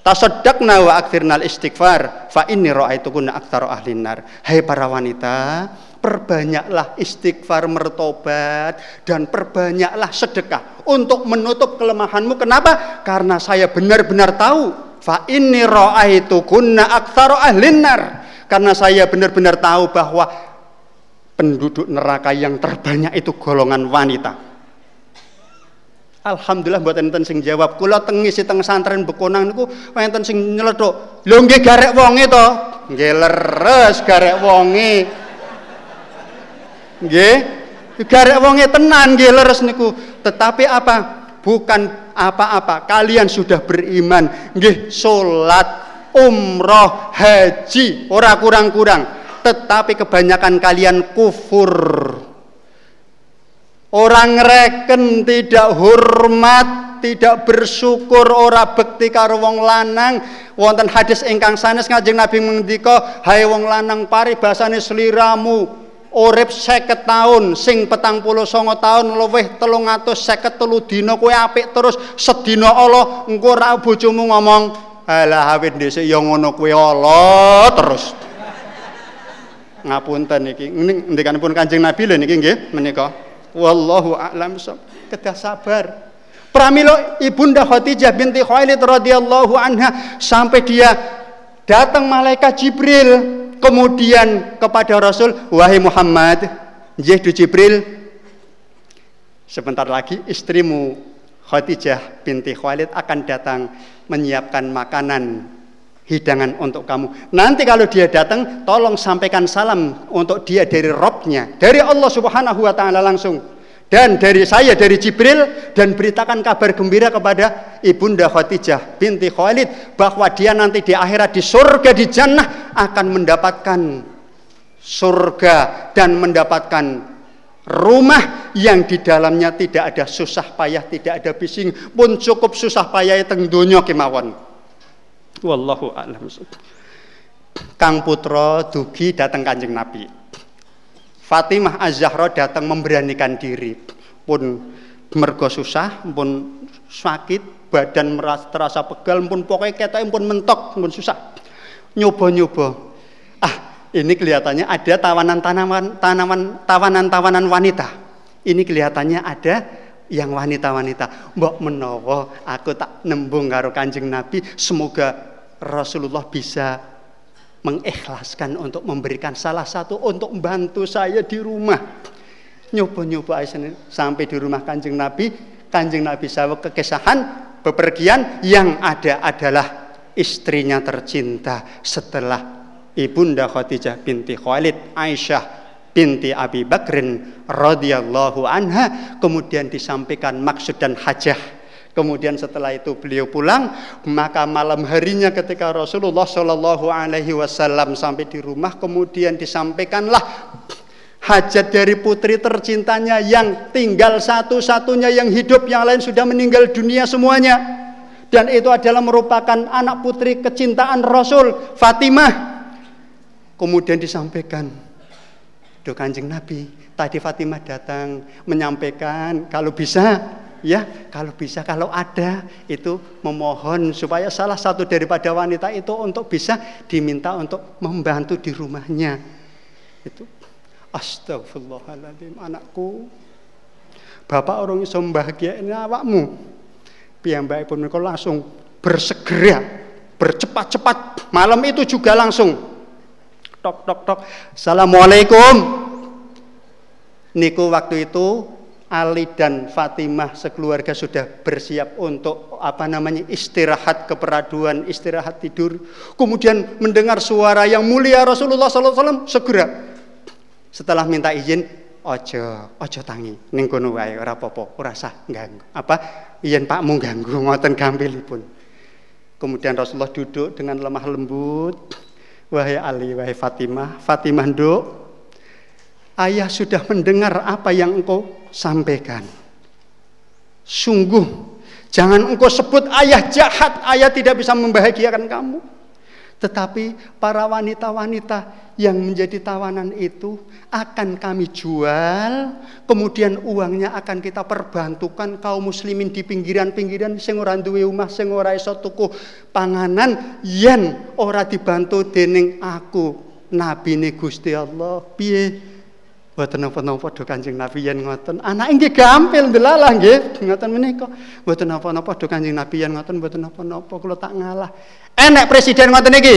tasaddaqna wa akthirnal istighfar fa inni ra'aitukunna aktsaru ahlin nar. Hai para wanita, perbanyaklah istighfar mertobat dan perbanyaklah sedekah untuk menutup kelemahanmu. Kenapa? Karena saya benar-benar tahu fa inni ra'aitukunna aktsaru ahlin nar. Karena saya benar-benar tahu bahwa penduduk neraka yang terbanyak itu golongan wanita. Alhamdulillah buat enten sing jawab. Kula tengi si teng santren bekonang niku enten sing nyeletuk. Lho nggih garek wonge to. Nggih leres garek wonge. Nggih. Garek wonge tenan nggih leres niku. Tetapi apa? Bukan apa-apa. Kalian sudah beriman. Nggih salat, umroh, haji, ora kurang-kurang tetapi kebanyakan kalian kufur. Orang reken tidak hormat, tidak bersyukur ora bekti karo wong lanang. Wonten hadis ingkang sanes Kanjeng Nabi ngendika, "Hai wong lanang paribasane sliramu urip seket tahun sing petang puluh songo tahun seket telu dino kue apik terus sedina Allah engko ora bojomu ngomong alah awit dhisik ya ngono kuwi Allah terus. Ngapunten niki ngendikanipun Kanjeng Nabi lho niki nggih menika. Wallahu a'lam kedah sabar. Pramilo Ibunda Khadijah binti Khalid radhiyallahu anha sampai dia datang malaikat Jibril kemudian kepada Rasul wahai Muhammad nggih Jibril sebentar lagi istrimu Khadijah binti Khalid akan datang menyiapkan makanan hidangan untuk kamu. Nanti kalau dia datang, tolong sampaikan salam untuk dia dari Robnya, dari Allah Subhanahu Wa Taala langsung. Dan dari saya, dari Jibril, dan beritakan kabar gembira kepada Ibunda Khadijah binti Khalid bahwa dia nanti di akhirat di surga di jannah akan mendapatkan surga dan mendapatkan rumah yang di dalamnya tidak ada susah payah, tidak ada bising, pun cukup susah payah teng dunia kemawon. Wallahu a'lam. Kang Putra dugi datang Kanjeng Nabi. Fatimah Az-Zahra datang memberanikan diri. Pun mergo susah, pun sakit, badan merasa terasa pegal, pun pokoknya kata pun mentok, pun susah. Nyoba-nyoba. Ah, ini kelihatannya ada tawanan tanaman tanaman tawanan-tawanan wanita. Ini kelihatannya ada yang wanita-wanita mbok menawa aku tak nembung karo Kanjeng Nabi semoga Rasulullah bisa mengikhlaskan untuk memberikan salah satu untuk membantu saya di rumah. Nyoba-nyoba sampai di rumah Kanjeng Nabi. Kanjeng Nabi sawek kekesahan bepergian. Yang ada adalah istrinya tercinta setelah Ibunda Khadijah binti Khalid Aisyah binti Abi Bakrin radhiyallahu anha. Kemudian disampaikan maksud dan hajah Kemudian setelah itu beliau pulang, maka malam harinya ketika Rasulullah Shallallahu Alaihi Wasallam sampai di rumah, kemudian disampaikanlah hajat dari putri tercintanya yang tinggal satu-satunya yang hidup, yang lain sudah meninggal dunia semuanya. Dan itu adalah merupakan anak putri kecintaan Rasul Fatimah. Kemudian disampaikan, Duh kanjeng Nabi, tadi Fatimah datang menyampaikan kalau bisa ya kalau bisa kalau ada itu memohon supaya salah satu daripada wanita itu untuk bisa diminta untuk membantu di rumahnya. Itu astagfirullahaladzim anakku. Bapak orang iso ini awakmu. Piyambak pun mereka langsung bersegera bercepat-cepat malam itu juga langsung. Tok tok tok. Assalamualaikum. Niku waktu itu Ali dan Fatimah sekeluarga sudah bersiap untuk apa namanya istirahat keperaduan, istirahat tidur. Kemudian mendengar suara yang mulia Rasulullah SAW segera. Setelah minta izin ojo ojo tangi. Ning kono wae ora apa-apa ora sah ganggu apa? Yen pakmu ganggu ngoten gampilipun. Kemudian Rasulullah duduk dengan lemah lembut. Wahai Ali wahai Fatimah Fatimah nduk. Ayah sudah mendengar apa yang engkau sampaikan sungguh jangan engkau sebut ayah jahat ayah tidak bisa membahagiakan kamu tetapi para wanita-wanita yang menjadi tawanan itu akan kami jual, kemudian uangnya akan kita perbantukan kaum muslimin di pinggiran-pinggiran sing ora duwe omah, sing ora iso tuku panganan yen ora dibantu dening aku nabine Gusti Allah. Piye? Mboten napa-napa do Kanjeng Nabi yen ngoten. Anake nggih gampil ndelalah nggih, ngoten menika. Mboten napa-napa do Kanjeng Nabi yen ngoten mboten napa-napa kula tak ngalah. Enek presiden ngoten iki.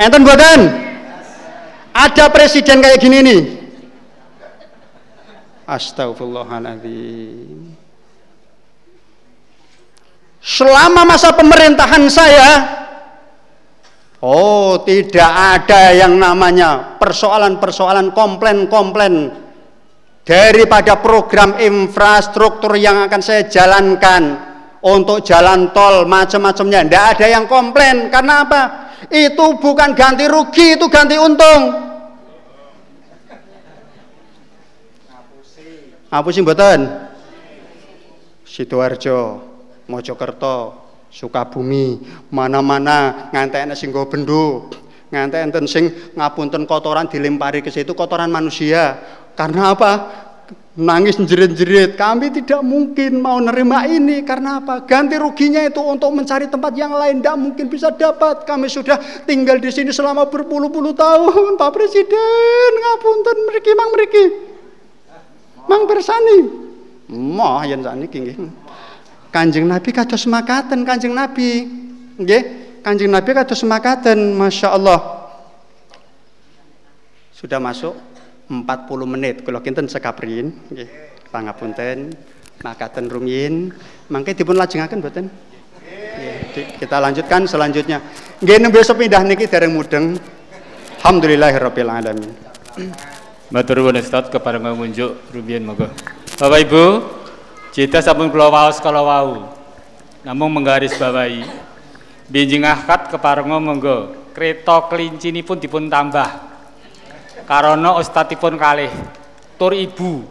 Enten mboten? Ada presiden kayak gini nih. Astagfirullahaladzim. Selama masa pemerintahan saya, oh tidak ada yang namanya persoalan-persoalan komplain-komplain daripada program infrastruktur yang akan saya jalankan untuk jalan tol macam-macamnya. Tidak ada yang komplain karena apa? Itu bukan ganti rugi, itu ganti untung. Ngapusi mboten? Sidoarjo, Mojokerto, Sukabumi, mana-mana ngantek sing nggo bendo, ngantek enten sing ngapunten kotoran dilempari ke situ kotoran manusia. Karena apa? Nangis jerit-jerit. Kami tidak mungkin mau nerima ini karena apa? Ganti ruginya itu untuk mencari tempat yang lain tidak mungkin bisa dapat. Kami sudah tinggal di sini selama berpuluh-puluh tahun, Pak Presiden. Ngapunten meriki mang meriki. Mang bersani. Moh yen sakniki nggih. Kanjeng Nabi kados makaten Kanjeng Nabi. Nggih, Kanjeng Nabi kados makaten, Masya Allah. Sudah masuk 40 menit kula kinten sekaprin nggih. Pangapunten. Makaten rumiyin. Mangke dipun lajengaken mboten? Kita lanjutkan selanjutnya. Nggih nembe pindah niki dereng mudeng. Alhamdulillahirabbil alamin. Matur nuwun Ustaz kepareng ngunjuk rumiyin monggo. Bapak Ibu, cita sampun kula waos kala wau. Namung menggaris bawahi Binjing akad kepareng monggo. Kereta pun dipun tambah. Karana ustadipun kalih tur ibu.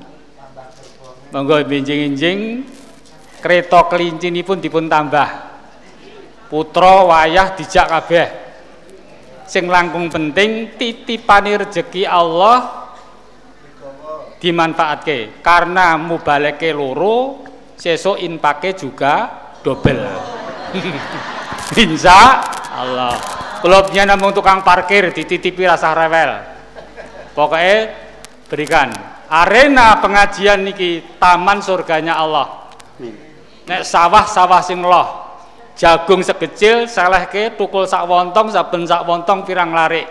Monggo binjing-injing kereta pun dipun tambah. Putra wayah dijak kabeh. Sing langkung penting titipane rejeki Allah dimanfaatke. Karena mubaleke loro sesuk infake juga double insya Allah. Klubnya namun tukang parkir dititipi rasa rewel. Pokoknya berikan. Arena pengajian niki taman surganya Allah. Nek sawah-sawah sing loh jagung sekecil selehke tukul sak wontong saben sak wontong pirang larik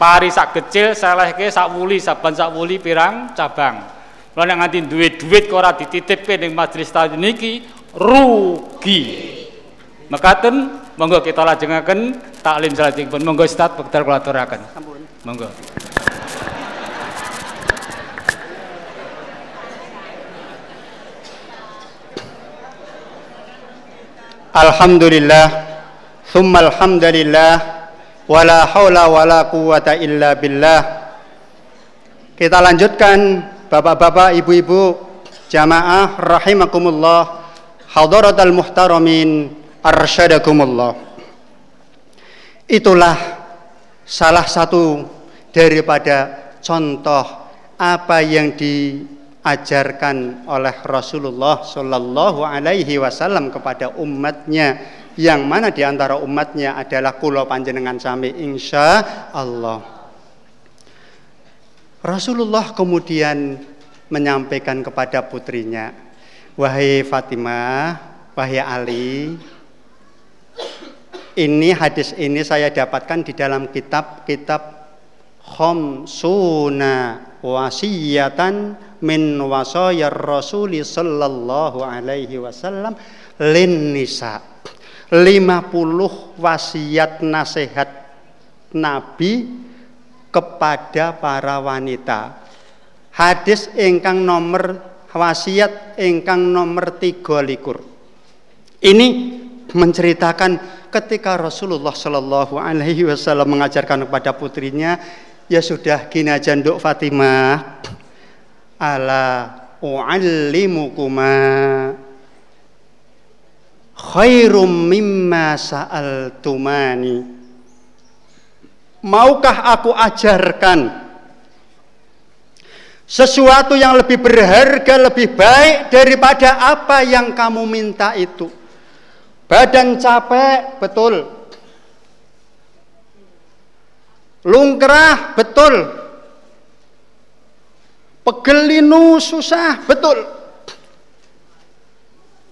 pari sak kecil selehke sak wuli saben sak wuli pirang? Cabang. Lan nganti duit duit kok ora dititipke ning majelis tahun niki rugi. Mekaten monggo kita lajengaken taklim salajengipun monggo Ustaz bektar kula aturaken. Monggo. Alhamdulillah Thumma alhamdulillah wala haula wala quwata illa billah. Kita lanjutkan bapak-bapak ibu-ibu jamaah rahimakumullah hadaratul muhtaramin arsyadakumullah. Itulah salah satu daripada contoh apa yang diajarkan oleh Rasulullah Shallallahu Alaihi Wasallam kepada umatnya yang mana di antara umatnya adalah kulo panjenengan sami insya Allah. Rasulullah kemudian menyampaikan kepada putrinya, wahai Fatimah, wahai Ali, Ini hadis ini saya dapatkan di dalam kitab-kitab Khomsuna wasiyatan min wasayar Rasuli sallallahu alaihi wasallam lin nisa. 50 wasiat nasihat Nabi kepada para wanita. Hadis ingkang nomor wasiat ingkang nomor tiga likur. Ini menceritakan ketika Rasulullah Shallallahu Alaihi Wasallam mengajarkan kepada putrinya, ya sudah gini aja nduk Fatimah, ala u'allimukuma khairum mimma sa'altumani Maukah aku ajarkan sesuatu yang lebih berharga, lebih baik daripada apa yang kamu minta itu? Badan capek, betul. Lungkrah, betul. Pegelinu susah, betul.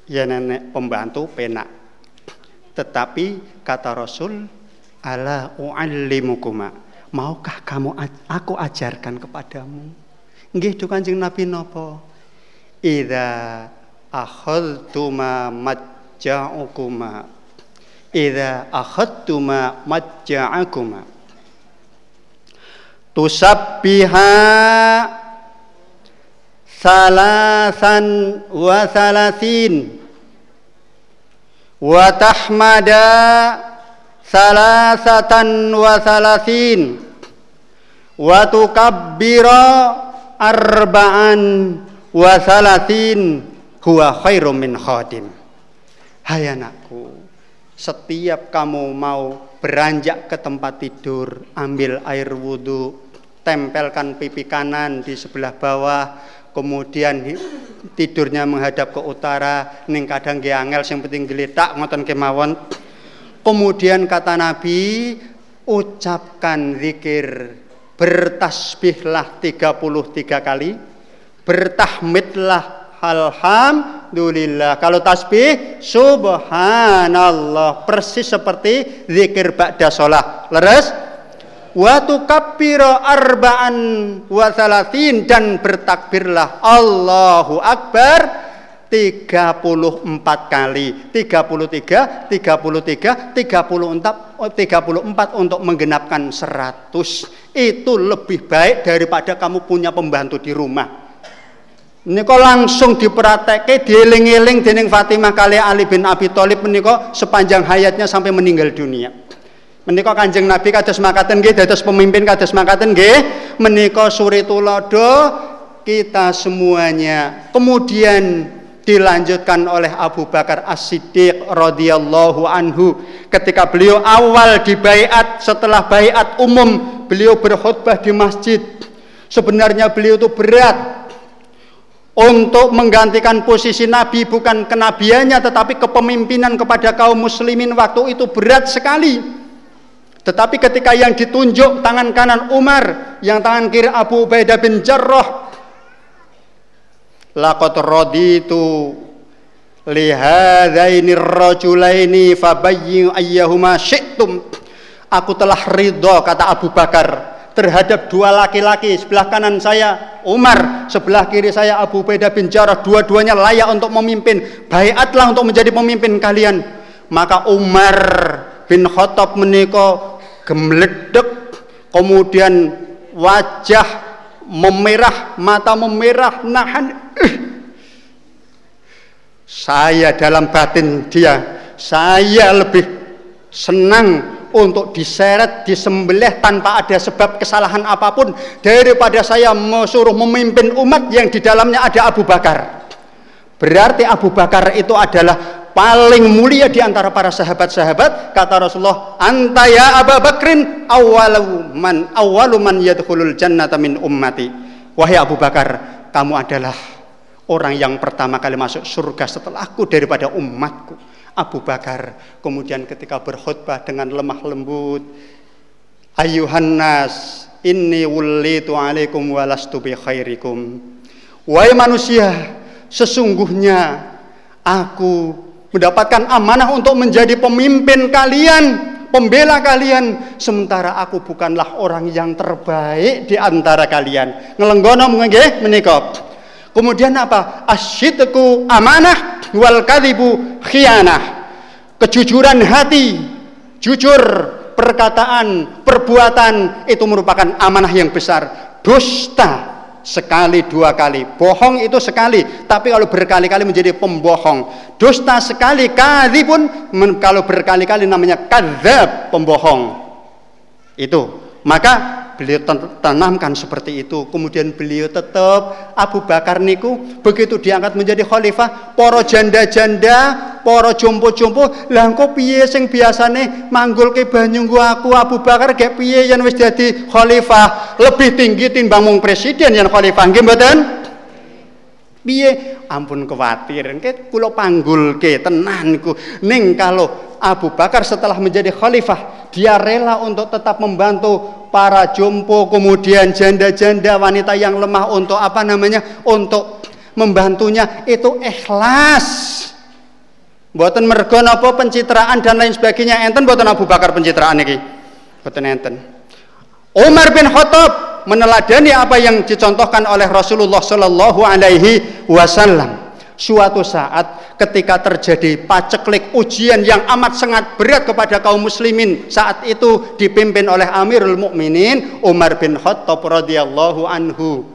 Ya nenek pembantu penak. Tetapi kata Rasul, ala u'allimukuma maukah kamu aku ajarkan kepadamu? Nggih do Kanjeng Nabi napa? Idza akhadtuma majja'ukuma idza akhadtuma majja'akuma tusabbiha salasan wa salasin wa tahmada salasatan wa salasin. Wa tukabbira arba'an wa salasin huwa khairum min khadim hai anakku setiap kamu mau beranjak ke tempat tidur ambil air wudhu tempelkan pipi kanan di sebelah bawah kemudian tidurnya menghadap ke utara ning kadang ge angel penting geletak ngoten kemawon Kemudian kata Nabi, ucapkan zikir, bertasbihlah 33 kali, bertahmidlah alhamdulillah. Kalau tasbih, subhanallah. Persis seperti zikir ba'da sholat. Leres? Wa tukabbiro arba'an wa salatin dan bertakbirlah Allahu Akbar 34 kali. 33 33 34 34 untuk menggenapkan 100 itu lebih baik daripada kamu punya pembantu di rumah. Ini kok langsung dipraktekke dieling-eling dening Fatimah kali Ali bin Abi Thalib menika sepanjang hayatnya sampai meninggal dunia menika Kanjeng Nabi kados makaten nggih dados pemimpin kados makaten nggih. Menika suri tulodo kita semuanya. Kemudian dilanjutkan oleh Abu Bakar As-Siddiq radhiyallahu anhu. Ketika beliau awal di baiat setelah baiat umum beliau berkhutbah di masjid. Sebenarnya beliau itu berat. Untuk menggantikan posisi nabi bukan kenabiannya tetapi kepemimpinan kepada kaum muslimin waktu itu berat sekali tetapi ketika yang ditunjuk tangan kanan Umar yang tangan kiri Abu Ubaidah bin Jarrah laqad raditu lihadaini rajulaini fabayyin ayyahuma syi'tum. Aku telah ridho kata Abu Bakar terhadap dua laki-laki sebelah kanan saya Umar sebelah kiri saya Abu Beda bin Jarrah. Dua-duanya layak untuk memimpin bayatlah untuk menjadi pemimpin kalian. Maka Umar bin Khattab menika gemledek kemudian wajah memerah mata memerah nahan saya dalam batin dia, saya lebih senang untuk diseret, disembelih tanpa ada sebab kesalahan apa pun daripada saya suruh memimpin umat yang di dalamnya ada Abu Bakar. Berarti Abu Bakar itu adalah paling mulia di antara para sahabat-sahabat. Kata Rasulullah anta ya Abu Bakrin awwalu man awwalu man yadkhulul jannata min ummati. Wahai Abu Bakar kamu adalah orang yang pertama kali masuk surga setelahku daripada umatku. Abu Bakar kemudian ketika berkhutbah dengan lemah lembut ayuhan nas inni wulitu alaikum walastu bi khairikum. Wahai manusia sesungguhnya aku mendapatkan amanah untuk menjadi pemimpin kalian, pembela kalian, sementara aku bukanlah orang yang terbaik di antara kalian. Ngelenggono nggih menika. Kemudian apa? Asyidku amanah wal kadhibu khianah. Kejujuran hati, jujur perkataan, perbuatan itu merupakan amanah yang besar. Dusta sekali dua kali. Bohong itu sekali tapi kalau berkali-kali menjadi pembohong. Dusta sekali kali pun kalau berkali-kali namanya kadzab pembohong. Itu. Maka beliau tanamkan seperti itu. Kemudian beliau tetap Abu Bakar niku begitu diangkat menjadi khalifah poro janda-janda poro jompo-jompo lah kok piye sing biasane manggul ke banyu aku Abu Bakar gak piye yang wis jadi khalifah? Lebih tinggi timbang mung presiden yang khalifah. Nggih piye? Ampun khawatir kula panggul ke tenanku ning kalau Abu Bakar setelah menjadi khalifah dia rela untuk tetap membantu para jompo, kemudian janda-janda wanita yang lemah untuk apa namanya? Untuk membantunya itu ikhlas. Buatan mergo napa pencitraan dan lain sebagainya enten buatan Abu Bakar pencitraan ini. Buatan enten. Umar bin Khattab meneladani apa yang dicontohkan oleh Rasulullah Shallallahu alaihi wasallam suatu saat ketika terjadi paceklik ujian yang amat sangat berat kepada kaum muslimin saat itu dipimpin oleh Amirul Mukminin Umar bin Khattab radhiyallahu anhu.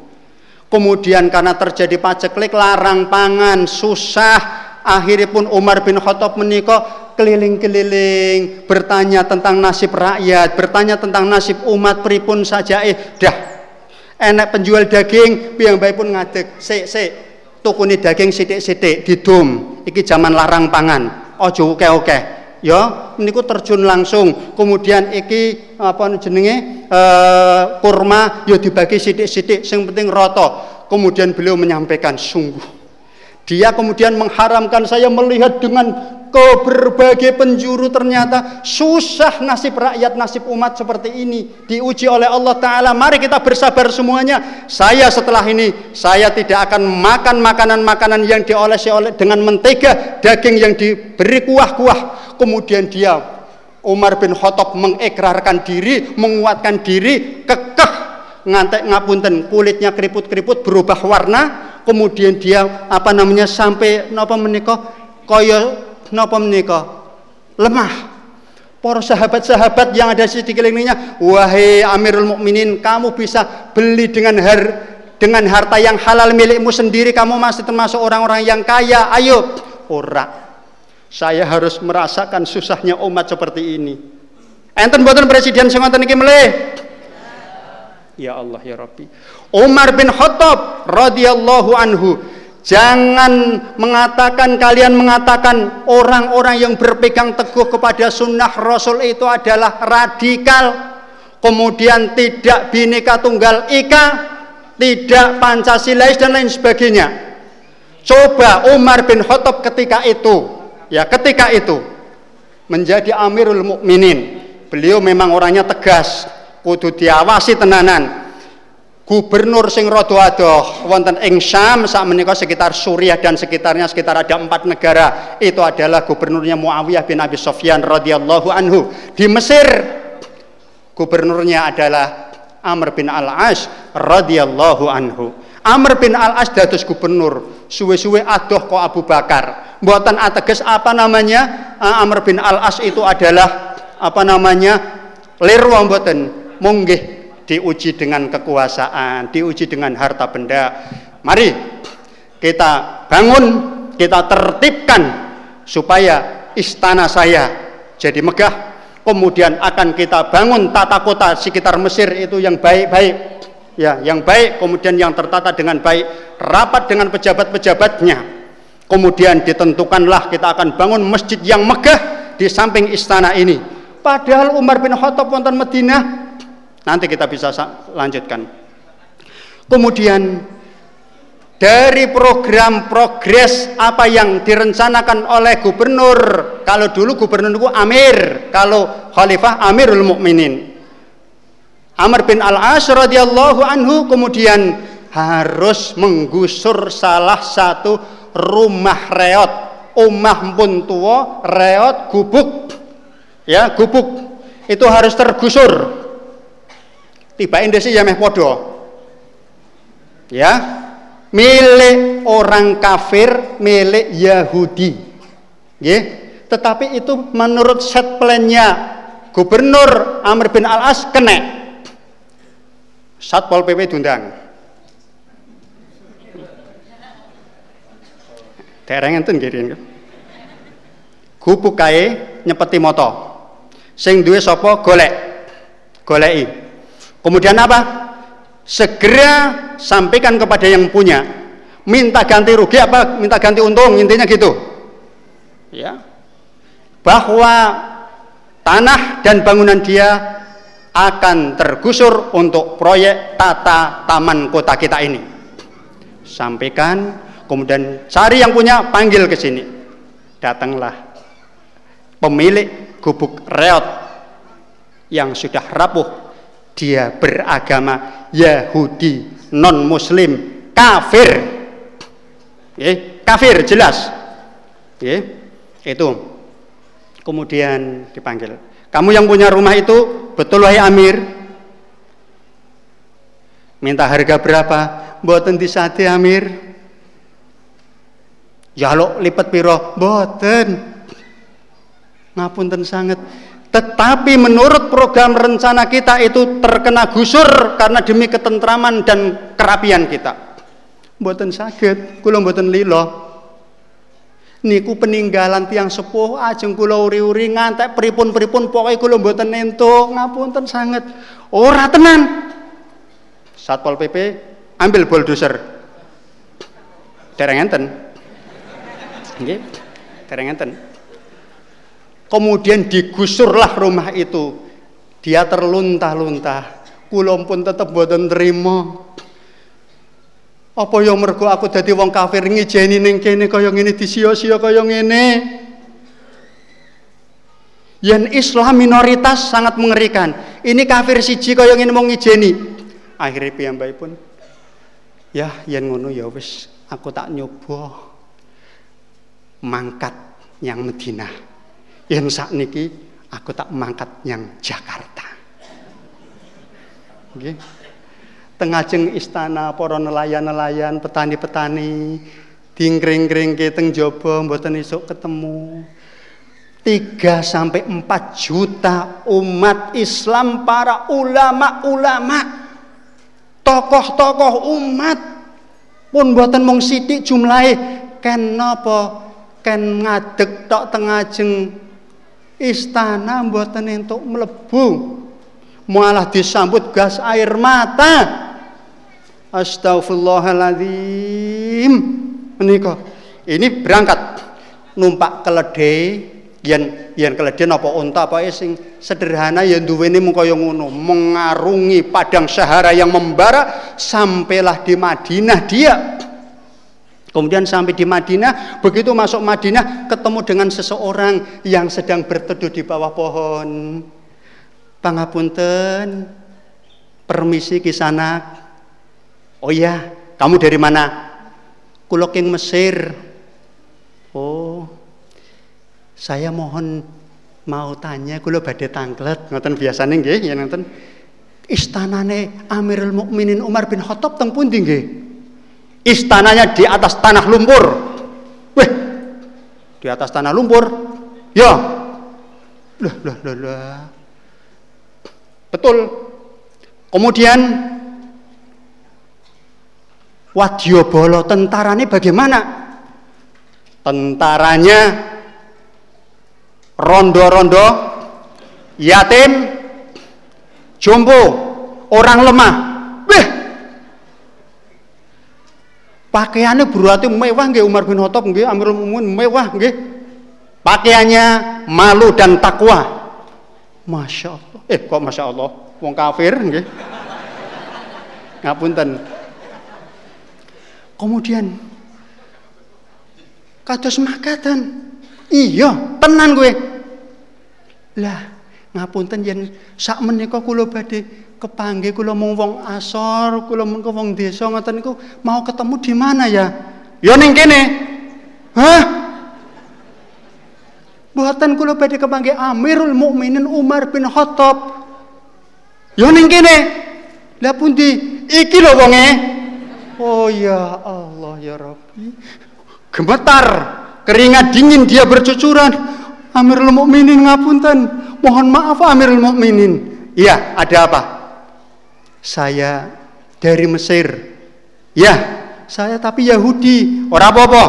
Kemudian karena terjadi paceklik larang pangan susah. Akhirnya pun Umar bin Khattab menikah keliling-keliling bertanya tentang nasib rakyat, bertanya tentang nasib umat pripun saja eh dah. Enak penjual daging piang baik pun ngadeg se se tukune daging sithik-sithik didum iki zaman larang pangan. Ojo oke-oke ya niku terjun langsung. Kemudian iki apa jenenge e, kurma ya dibagi sithik-sithik sing penting roto kemudian beliau menyampaikan sungguh dia kemudian mengharamkan saya melihat dengan ke berbagai penjuru ternyata susah nasib rakyat, nasib umat seperti ini diuji oleh Allah Ta'ala. Mari kita bersabar semuanya. Saya setelah ini, saya tidak akan makan makanan-makanan yang diolesi oleh dengan mentega, daging yang diberi kuah-kuah. Kemudian dia, Umar bin Khattab mengikrarkan diri, menguatkan diri, kekeh ngantek ngapunten kulitnya keriput-keriput berubah warna kemudian dia apa namanya sampai napa menikah kaya napa menika? Lemah. Para sahabat-sahabat yang ada di sekelilingnya, wahai Amirul Mukminin, kamu bisa beli dengan har dengan harta yang halal milikmu sendiri, kamu masih termasuk orang-orang yang kaya. Ayo, ora. Saya harus merasakan susahnya umat seperti ini. Enten buatan presiden sing ngoten iki melih. Ya Allah ya Rabbi. Umar bin Khattab radhiyallahu anhu Jangan mengatakan kalian mengatakan orang-orang yang berpegang teguh kepada sunnah Rasul itu adalah radikal, kemudian tidak bineka tunggal ika, tidak pancasilais dan lain sebagainya. Coba Umar bin Khattab ketika itu, ya ketika itu menjadi Amirul Mukminin. Beliau memang orangnya tegas, kudu diawasi tenanan gubernur sing rada adoh wonten ing Syam saat menika sekitar Suriah dan sekitarnya sekitar ada empat negara. Itu adalah gubernurnya Muawiyah bin Abi Sofyan radhiyallahu anhu. Di Mesir gubernurnya adalah Amr bin Al-As radhiyallahu anhu. Amr bin Al-As dados gubernur. Suwe-suwe adoh kok Abu Bakar. Buatan ateges apa namanya? Amr bin Al-As itu adalah apa namanya? Lirwa mboten. Munggih diuji dengan kekuasaan, diuji dengan harta benda. Mari kita bangun, kita tertibkan supaya istana saya jadi megah. Kemudian akan kita bangun tata kota sekitar Mesir itu yang baik-baik. Ya, yang baik kemudian yang tertata dengan baik, rapat dengan pejabat-pejabatnya. Kemudian ditentukanlah kita akan bangun masjid yang megah di samping istana ini. Padahal Umar bin Khattab wonten Madinah Nanti kita bisa lanjutkan. Kemudian dari program progres apa yang direncanakan oleh gubernur kalau dulu gubernur itu Amir kalau khalifah Amirul Mukminin Amr bin Al-As radhiyallahu anhu kemudian harus menggusur salah satu rumah reot omah pun reot, gubuk. Ya, gubuk. Itu harus tergusur. Tiba indesi ya meh podo. Ya, milik orang kafir, milik Yahudi. Ya, tetapi itu menurut set plannya Gubernur Amr bin Al-As kena. Satpol PP diundang. Daerah ngenten nggih Gubuk kae nyepeti moto. Sing duwe sapa golek. Goleki. Kemudian apa? Segera sampaikan kepada yang punya. Minta ganti rugi apa minta ganti untung, intinya gitu. Ya. Bahwa tanah dan bangunan dia akan tergusur untuk proyek tata taman kota kita ini. Sampaikan kemudian cari yang punya panggil ke sini datanglah pemilik gubuk reot yang sudah rapuh dia beragama Yahudi non muslim kafir. Eh, kafir jelas. Eh, itu. Kemudian dipanggil kamu yang punya rumah itu betul wahai Amir? Minta harga berapa? Buatan disate Amir. Ya lo lipat piro? Boten. Ngapunten sangat. Tetapi menurut program rencana kita itu terkena gusur karena demi ketentraman dan kerapian kita. Boten sakit, kula boten lilo. Niku peninggalan tiang sepuh ajeng kula uri-uri ngantek pripun-pripun pokoke kula mboten entuk, ngapunten sangat. Ora tenan. Satpol PP ambil bulldozer. Dereng enten. Nggih. Dereng Kemudian digusurlah rumah itu. Dia terluntah-luntah. Kula pun tetep boten trima. Apa yang mergo aku dadi wong kafir ngijeni ning kene kaya ngene disia-sia kaya ngene. Yen Islam minoritas sangat mengerikan. Ini kafir siji kaya ngene mau ngijeni. Akhirnya piyambakipun ya yen ngono ya wis aku tak nyoba mangkat yang Medina. Saat niki aku tak mangkat yang Jakarta. Okay. Tengajeng istana para nelayan-nelayan, petani-petani, dingkring-kring keteng jobo mboten isuk ketemu. 3 sampai 4 juta umat Islam para ulama-ulama tokoh-tokoh umat pun buatan mong sidik jumlahe ken napa ken ngadeg tok tengajeng istana mboten entuk mlebu. Malah disambut gas air mata. Astagfirullahaladzim menika. Ini berangkat. Numpak keledai. Yen yen keledai apa unta apa sing sederhana yang duweni mung kaya ngono. Mengarungi padang Sahara yang membara sampailah di Madinah dia Kemudian sampai di Madinah, begitu masuk Madinah ketemu dengan seseorang yang sedang berteduh di bawah pohon. Pangapunten, permisi kisanak. Oh iya, kamu dari mana? Kuloking Mesir. Oh, saya mohon mau tanya kulo badhe tanglet ngoten biasane nggih ya ngoten. Istanane Amirul Mukminin Umar bin Khattab teng pundi nggih? Istananya di atas tanah lumpur. Weh, di atas tanah lumpur. Ya. Lah, lah, lah, lah. Betul. Kemudian Wadyo Bolo tentaranya bagaimana? Tentaranya rondo-rondo, yatim, jompo, orang lemah. Pakaiannya berarti mewah nggih Umar bin Khattab nggih Amirul Mukminin mewah nggih. Pakaiannya malu dan takwa. Masya Allah. Eh kok Masya Allah. Wong kafir nggih. Ngapunten. Kemudian kados makatan. Iya, tenan gue. Lah, ngapunten yen sak menika kula badhe kepanggih kula mung wong asor, kula mung wong desa ngoten niku mau ketemu di mana ya? Ya ning kene. Hah? Buatan kula badhe kepangge Amirul Mukminin Umar bin Khattab. Yo ning kene. Lah pundi? Iki lho wonge. Oh ya Allah ya Rabbi. Gemetar, keringat dingin dia bercucuran. Amirul Mukminin ngapunten. Mohon maaf Amirul Mukminin. Iya, ada apa? Saya dari Mesir. Ya, saya tapi Yahudi. Orang apa-apa.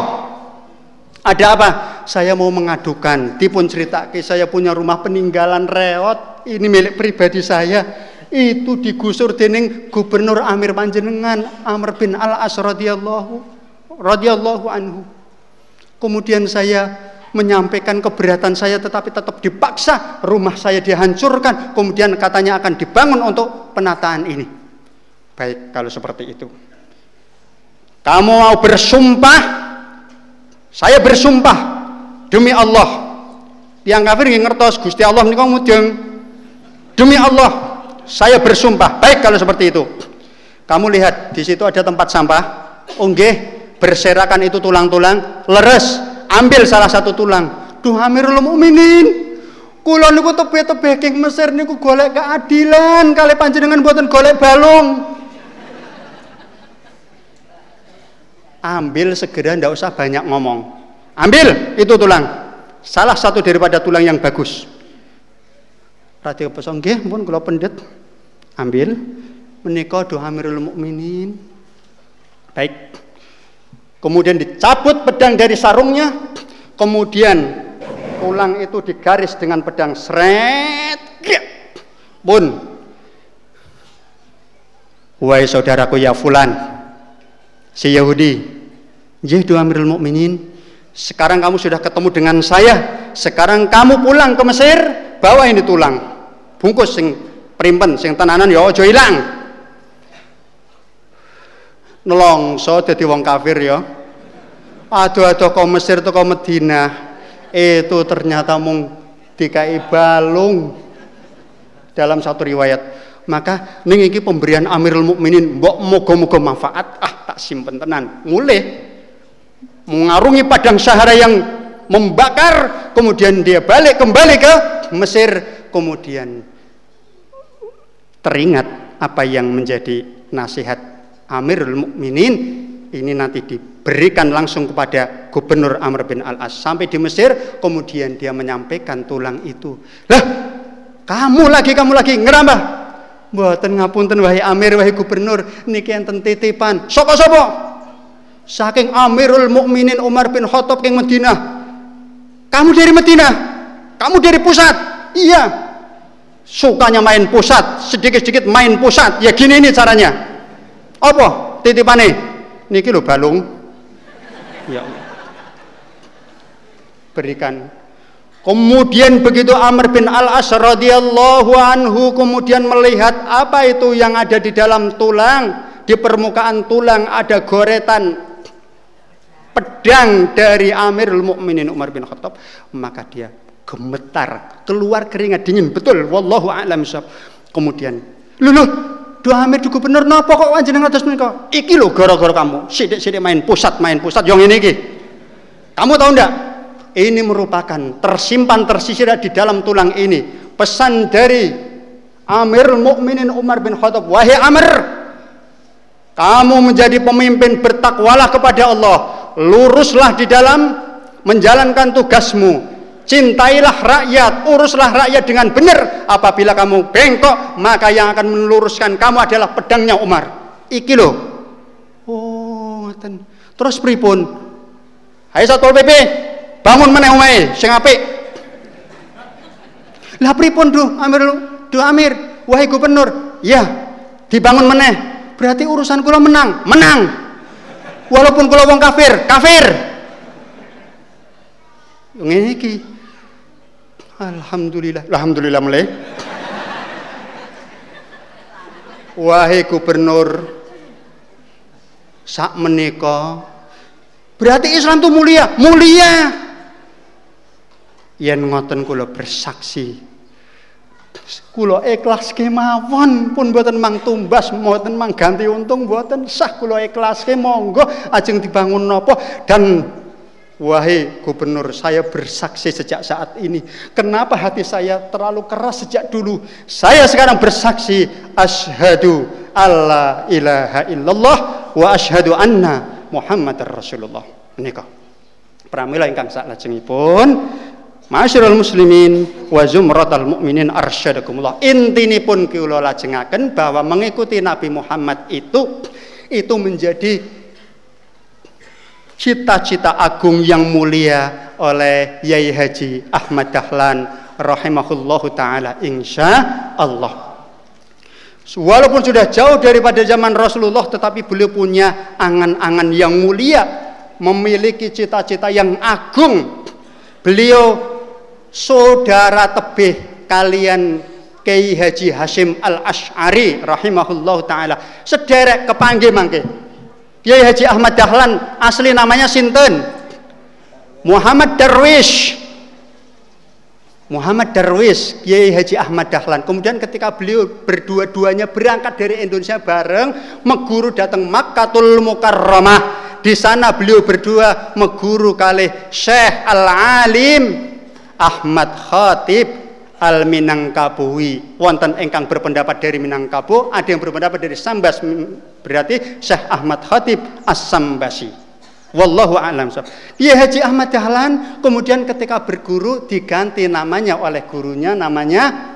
Ada apa? Saya mau mengadukan. Tipun cerita ke saya punya rumah peninggalan reot. Ini milik pribadi saya. Itu digusur dening Gubernur Amir Panjenengan Amr bin Al As radhiyallahu radhiyallahu anhu. Kemudian saya menyampaikan keberatan saya tetapi tetap dipaksa rumah saya dihancurkan kemudian katanya akan dibangun untuk penataan ini. Baik kalau seperti itu. Kamu mau bersumpah? Saya bersumpah demi Allah. Yang kafir nggih ngertos Gusti Allah niku mudeng. Demi Allah, saya bersumpah. Baik kalau seperti itu. Kamu lihat di situ ada tempat sampah. Unggih, berserakan itu tulang-tulang, leres, ambil salah satu tulang. Duh Amirul Mukminin. Kula niku tebe-tebe king Mesir niku golek keadilan kali panjenengan buatan golek balung. ambil segera ndak usah banyak ngomong. Ambil itu tulang. Salah satu daripada tulang yang bagus. Rati pesong nggih pun kula pendet ambil. Menika doa Amirul Mukminin. Baik kemudian dicabut pedang dari sarungnya kemudian tulang itu digaris dengan pedang seret pun Wahai saudaraku ya fulan si Yahudi Nggih Amirul Mukminin, sekarang kamu sudah ketemu dengan saya. Sekarang kamu pulang ke Mesir, bawa ini tulang. Bungkus sing primpen sing tenanan ya aja ilang. Nelongso dadi wong kafir ya. Aduh-aduh ke Mesir tuh ke Medina. Itu ternyata mung dikai balung dalam satu riwayat. Maka iki pemberian Amirul Mukminin mbok moga-moga manfaat. Ah tak simpen tenan. Mulih mengarungi padang Sahara yang membakar, kemudian dia balik kembali ke Mesir, kemudian teringat apa yang menjadi nasihat Amirul Mukminin ini nanti diberikan langsung kepada Gubernur Amr bin Al-As sampai di Mesir kemudian dia menyampaikan tulang itu lah kamu lagi kamu lagi ngerambah buatan ngapunten wahai Amir wahai Gubernur niki enten titipan sapa-sapa Saking Amirul Mukminin Umar bin Khattab ke Medina. Kamu dari Medina? Kamu dari pusat? Iya. Sukanya main pusat, sedikit-sedikit main pusat. Ya gini ini caranya. Apa? Titipane. Niki lho balung. Ya Berikan Kemudian begitu Amr bin Al-As radhiyallahu anhu kemudian melihat apa itu yang ada di dalam tulang, di permukaan tulang ada goretan pedang dari Amirul Mukminin Umar bin Khattab, maka dia gemetar, keluar keringat dingin. Betul, wallahu a'lam Kemudian, lulu dua Amir di gubernur napa kok panjenengan atas menika? Iki lho gara-gara kamu. Sidik-sidik main pusat, main pusat yang ini iki. Kamu tahu ndak? Ini merupakan tersimpan tersisir di dalam tulang ini. Pesan dari Amirul Mukminin Umar bin Khattab, wahai Amir, kamu menjadi pemimpin bertakwalah kepada Allah luruslah di dalam menjalankan tugasmu cintailah rakyat uruslah rakyat dengan benar. Apabila kamu bengkok maka yang akan meluruskan kamu adalah pedangnya Umar. Iki loh oh terus pripun? Hai Satpol PP bangun meneh omahe sing apik. Lah pripun duh Amir duh Amir wahai gubernur. Ya dibangun meneh. Berarti urusan kula menang. Menang. Walaupun kalau wong kafir kafir. Ngene iki alhamdulillah. Alhamdulillah mulai wahai gubernur sak menika. Berarti Islam itu mulia? Mulia. Yang ngoten kula bersaksi Kulo ikhlas kemawon pun buatan mang tumbas buatan mang ganti untung buatan sah kulo ikhlas ke monggo ajeng dibangun nopo dan Wahai gubernur, saya bersaksi sejak saat ini. Kenapa hati saya terlalu keras sejak dulu? Saya sekarang bersaksi asyhadu alla ilaha illallah wa asyhadu anna Muhammadar Rasulullah. Menika. Pramila ingkang saklajengipun Masyarul muslimin wa zumratal mukminin arsyadakumullah. Intinipun kula lajengaken bahwa mengikuti Nabi Muhammad itu itu menjadi cita-cita agung yang mulia oleh Yai Haji Ahmad Dahlan rahimahullahu taala insya Allah. Walaupun sudah jauh daripada zaman Rasulullah tetapi beliau punya angan-angan yang mulia, memiliki cita-cita yang agung. Beliau saudara tebih kalian Kiai Haji Hashim Al Ash'ari rahimahullahu taala sederek kepanggih mangke Kiai Haji Ahmad Dahlan asli namanya Sinten Muhammad Darwish Muhammad Darwis, Kiai Haji Ahmad Dahlan. Kemudian ketika beliau berdua-duanya berangkat dari Indonesia bareng, meguru datang Makkatul Mukarramah. Di sana beliau berdua meguru kali Syekh Al-Alim Ahmad Khatib Al Minangkabui. Wonten engkang berpendapat dari Minangkabau, ada yang berpendapat dari Sambas Berarti Syekh Ahmad Khatib As-Sambasi. Wallahu a'lam. Ya Haji Ahmad Dahlan kemudian ketika berguru diganti namanya oleh gurunya namanya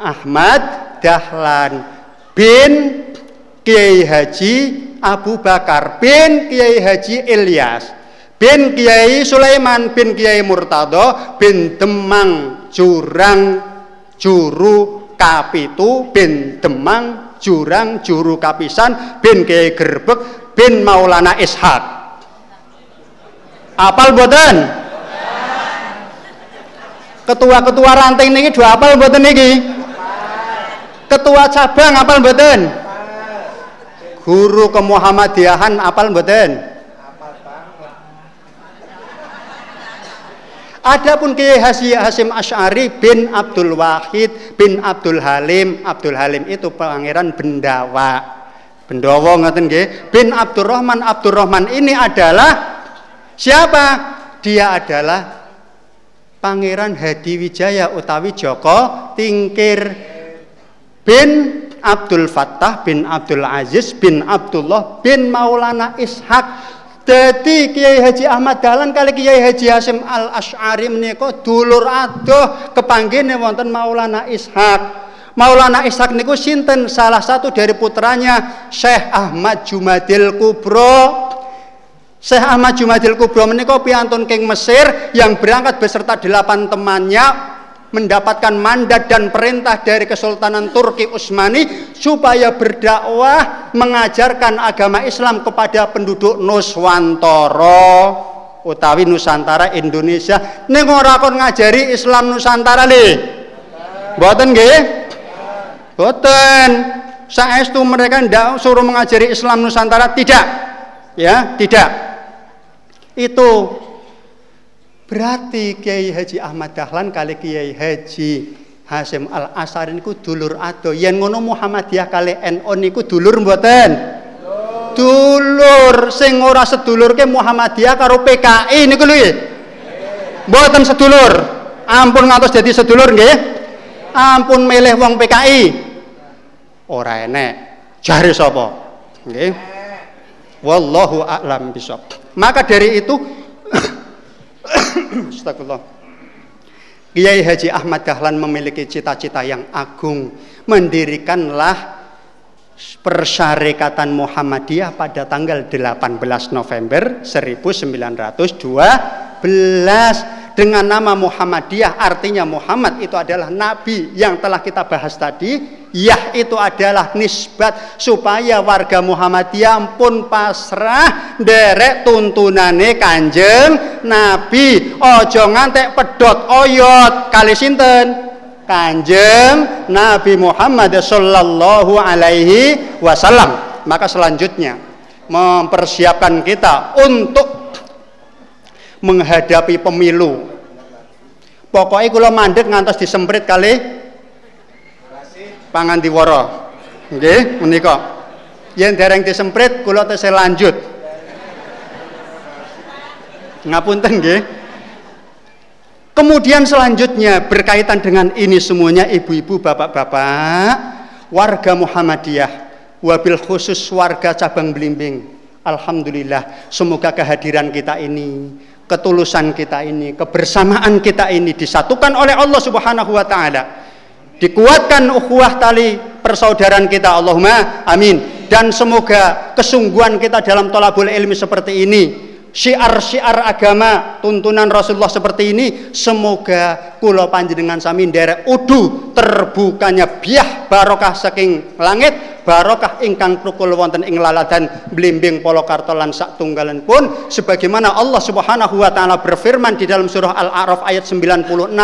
Ahmad Dahlan bin Kiai Haji Abu Bakar bin Kiai Haji Ilyas bin Kiai Sulaiman bin Kiai Murtado bin Demang Jurang Juru Kapitu bin Demang jurang juru kapisan bin Kiai Gerbek bin Maulana Ishak. Apal boten ketua-ketua ranting niki dua apal boten niki? Ketua cabang apal boten guru kemuhammadiyahan apal boten Adapun Kiai Hasim Asy'ari bin Abdul Wahid bin Abdul Halim, Abdul Halim itu pangeran Bendawa. Bendawa ngoten nggih. Bin Abdurrahman Abdurrahman ini adalah siapa? Dia adalah Pangeran Hadi Wijaya utawi Joko Tingkir bin Abdul Fattah bin Abdul Aziz bin Abdullah bin Maulana Ishak jadi Kiai Haji Ahmad Dahlan kali Kiai Haji Hasim Al Ash'ari menika dulur adoh kepanggihne wonten Maulana Ishak. Maulana Ishak niku sinten salah satu dari putranya Syekh Ahmad Jumadil Kubro. Syekh Ahmad Jumadil Kubro menika piantun king Mesir yang berangkat beserta delapan temannya mendapatkan mandat dan perintah dari Kesultanan Turki Utsmani supaya berdakwah mengajarkan agama Islam kepada penduduk Nuswantara utawi Nusantara Indonesia. Ning ora kon ngajari Islam Nusantara le. Mboten nggih? Mboten. Saestu mereka ndak suruh mengajari Islam Nusantara? Tidak. Ya tidak. Itu Berarti Kiai Haji Ahmad Dahlan kali Kiai Haji Hasim Al Asari niku dulur ado. Yen ngono Muhammadiyah kali NU niku dulur mboten? Dulur sing ora sedulur ke Muhammadiyah karo PKI niku lho. Mboten sedulur. Ampun ngantos jadi sedulur nggih. Ampun milih wong PKI. Ora enek. Jare sapa? Nggih. Wallahu a'lam bisawab. Maka dari itu Astagfirullah. Kiai Haji Ahmad Dahlan memiliki cita-cita yang agung. Mendirikanlah Persyarikatan Muhammadiyah pada tanggal 18 November 1912 dengan nama Muhammadiyah artinya Muhammad itu adalah nabi yang telah kita bahas tadi Yah itu adalah nisbat supaya warga Muhammadiyah pun pasrah derek tuntunane Kanjeng Nabi. Ojo ngantek pedot oyot kali sinten? Kanjeng Nabi Muhammad sallallahu alaihi wasallam. Maka selanjutnya mempersiapkan kita untuk menghadapi pemilu. Pokoknya kalau mandek ngantos disemprit kali pangan diwara. Nggih, menika. Yen dereng disemprit kula tesih lanjut. Ngapunten nggih. Kemudian selanjutnya berkaitan dengan ini semuanya ibu-ibu, bapak-bapak, warga Muhammadiyah, wabil khusus warga cabang Belimbing. Alhamdulillah, semoga kehadiran kita ini, ketulusan kita ini, kebersamaan kita ini disatukan oleh Allah Subhanahu wa taala. Dikuatkan ukhuwah tali persaudaraan kita Allahumma amin dan semoga kesungguhan kita dalam tolabul ilmi seperti ini syiar-syiar agama tuntunan Rasulullah seperti ini semoga kula panjenengan sami nderek udu terbukanya biah barokah saking langit barokah ingkang prukul wonten ing laladan blimbing polokarto lan sak tunggalan pun. Sebagaimana Allah Subhanahu wa taala berfirman di dalam surah Al-A'raf ayat 96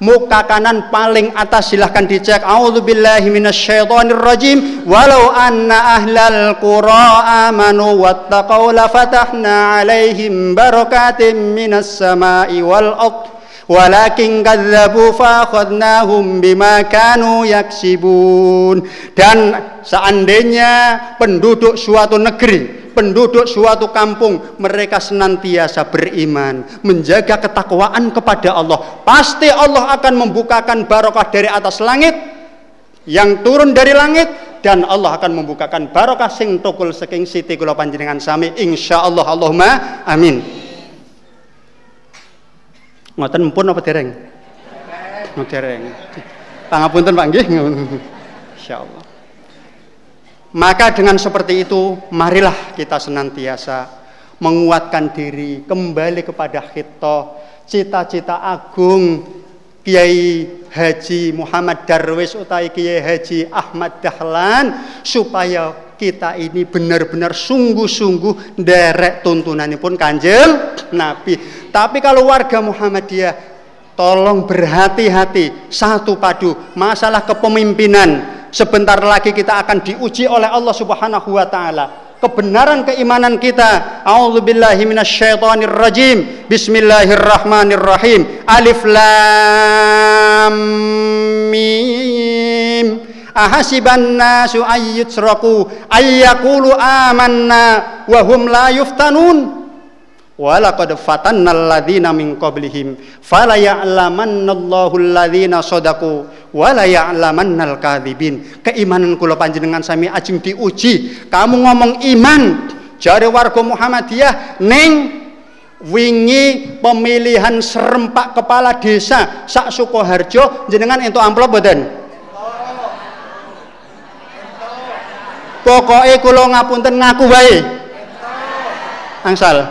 muka kanan paling atas silahkan dicek. A'udzubillahi minasyaitonirrajim. Walau anna ahlal qura amanu wattaqau lafatahna alaihim barakatim minas samai wal ard walakin kadzabu fa'akhadnahum bima kanu yaksibun. Dan seandainya penduduk suatu negeri penduduk suatu kampung mereka senantiasa beriman menjaga ketakwaan kepada Allah pasti Allah akan membukakan barokah dari atas langit yang turun dari langit dan Allah akan membukakan barokah sing tukul saking siti kula panjenengan sami. Insyaallah Allahumma amin ngoten pun apa dereng? Dereng. Pangapunten Pak nggih. Insyaallah. Maka dengan seperti itu, marilah kita senantiasa menguatkan diri kembali kepada khito, cita-cita agung Kiai Haji Muhammad Darwis utai Kiai Haji Ahmad Dahlan supaya kita ini benar-benar sungguh-sungguh derek tuntunan pun kanjeng Nabi. Tapi kalau warga Muhammadiyah tolong berhati-hati satu padu masalah kepemimpinan sebentar lagi kita akan diuji oleh Allah Subhanahu wa taala kebenaran keimanan kita. A'udzubillahi minasyaitonir rajim. Bismillahirrahmanirrahim. Alif lam mim. Ahasiban nasu ayyutsraku ayyakulu amanna wa hum la yuftanun. Walaqad fatanna alladhina min qablihim fala ya'lamanna Allahu alladhina sadaqu wala ya'lamannal kadzibin. Keimanan kula panjenengan sami ajeng diuji. Kamu ngomong iman jare warga Muhammadiyah ning wingi pemilihan serempak kepala desa sak Sukoharjo jenengan entuk amplop mboten? Pokoknya kula ngapunten ngaku wae. Angsal.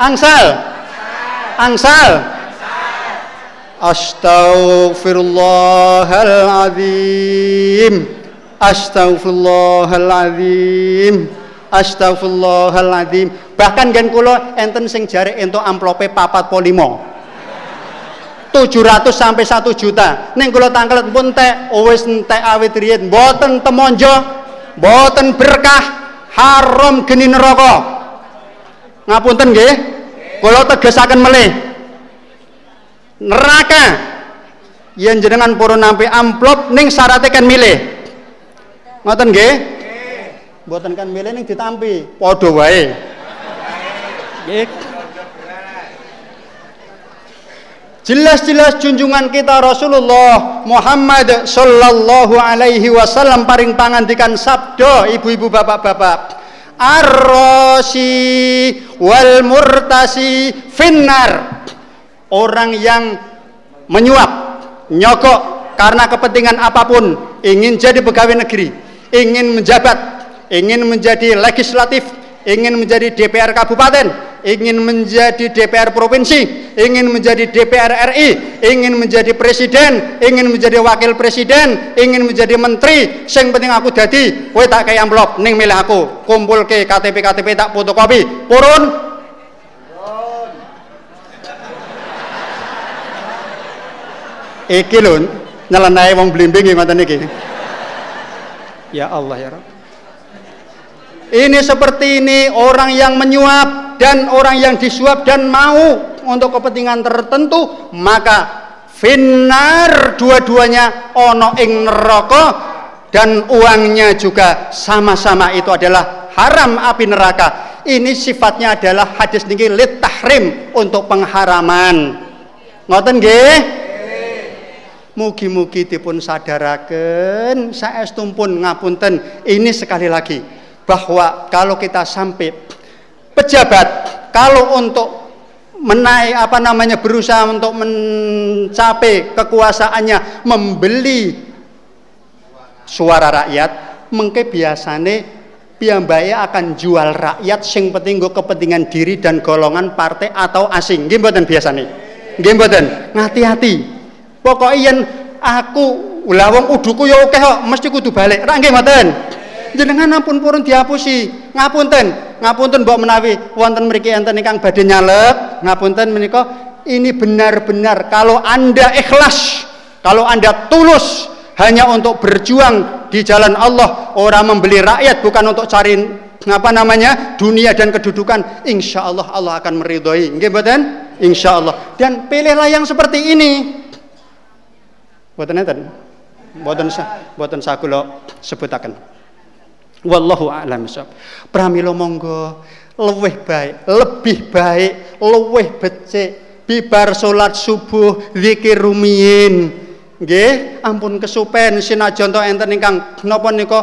Angsal. Angsal. Astaghfirullahaladzim. Astaghfirullahaladzim. Astaghfirullahaladzim. Bahkan gen kula enten sing jare entuk amplope papat polimo. 700 sampai 1 juta. Ning kula tangkel pun teh wis entek awit riyen mboten temonjo, mboten berkah, haram geni neraka. Ngapunten nggih? Kula tegesaken melih neraka. Yen jenengan purun nampi amplop ning syaratnya kan milih. Ngoten nggih? Mboten kan milih ning ditampi. Padha wae. Nggih Jelas-jelas junjungan kita Rasulullah Muhammad sallallahu alaihi wasallam paring pangandikan sabdo ibu-ibu bapak-bapak. Arrosi wal murtasi finnar. Orang yang menyuap nyokok karena kepentingan apa pun ingin jadi pegawai negeri ingin menjabat ingin menjadi legislatif ingin menjadi DPR kabupaten ingin menjadi DPR provinsi, ingin menjadi DPR RI, ingin menjadi presiden, ingin menjadi wakil presiden, ingin menjadi menteri, sing penting aku jadi, kowe tak kayak amplop ning milih aku, kumpul ke KTP KTP tak fotokopi, purun Iki lho nyelenai wong blimbing ngoten iki. Ya Allah ya Rabb. Ini seperti ini orang yang menyuap dan orang yang disuap dan mau untuk kepentingan tertentu maka finar dua-duanya ono ing neraka dan uangnya juga sama-sama. Itu adalah haram api neraka. Ini sifatnya adalah hadis niki lit tahrim untuk pengharaman. Ngoten nggih? Mugi-mugi dipun sadaraken. Saestumpun ngapunten. Ini sekali lagi bahwa kalau kita sampai pejabat kalau untuk menaik apa namanya berusaha untuk mencapai kekuasaannya membeli suara rakyat mengke biasane piyambake akan jual rakyat sing penting kepentingan diri dan golongan partai atau asing nggih mboten biasane nggih mboten ngati-hati Pokoknya aku wong uduku ya oke kok, mesti kudu balik. Ra mboten? Jenengan ampun purun diapusi. Ngapunten, ngapunten mbok menawi wonten mriki enten ingkang badhe nyalek, ngapunten menika ini benar-benar kalau Anda ikhlas, kalau Anda tulus hanya untuk berjuang di jalan Allah, orang membeli rakyat bukan untuk cari apa namanya dunia dan kedudukan insya Allah Allah akan meridhoi nggih mboten insya Allah dan pilihlah yang seperti ini Mboten enten. Mboten mboten sakula sebutaken. Wallahu a'lam bishawab. Pramila monggo. Luwih baik, lebih baik, luwih becik. Bibar salat subuh zikir rumiyin. Nggih, ampun kesupen sinajan to enten ingkang napa nika?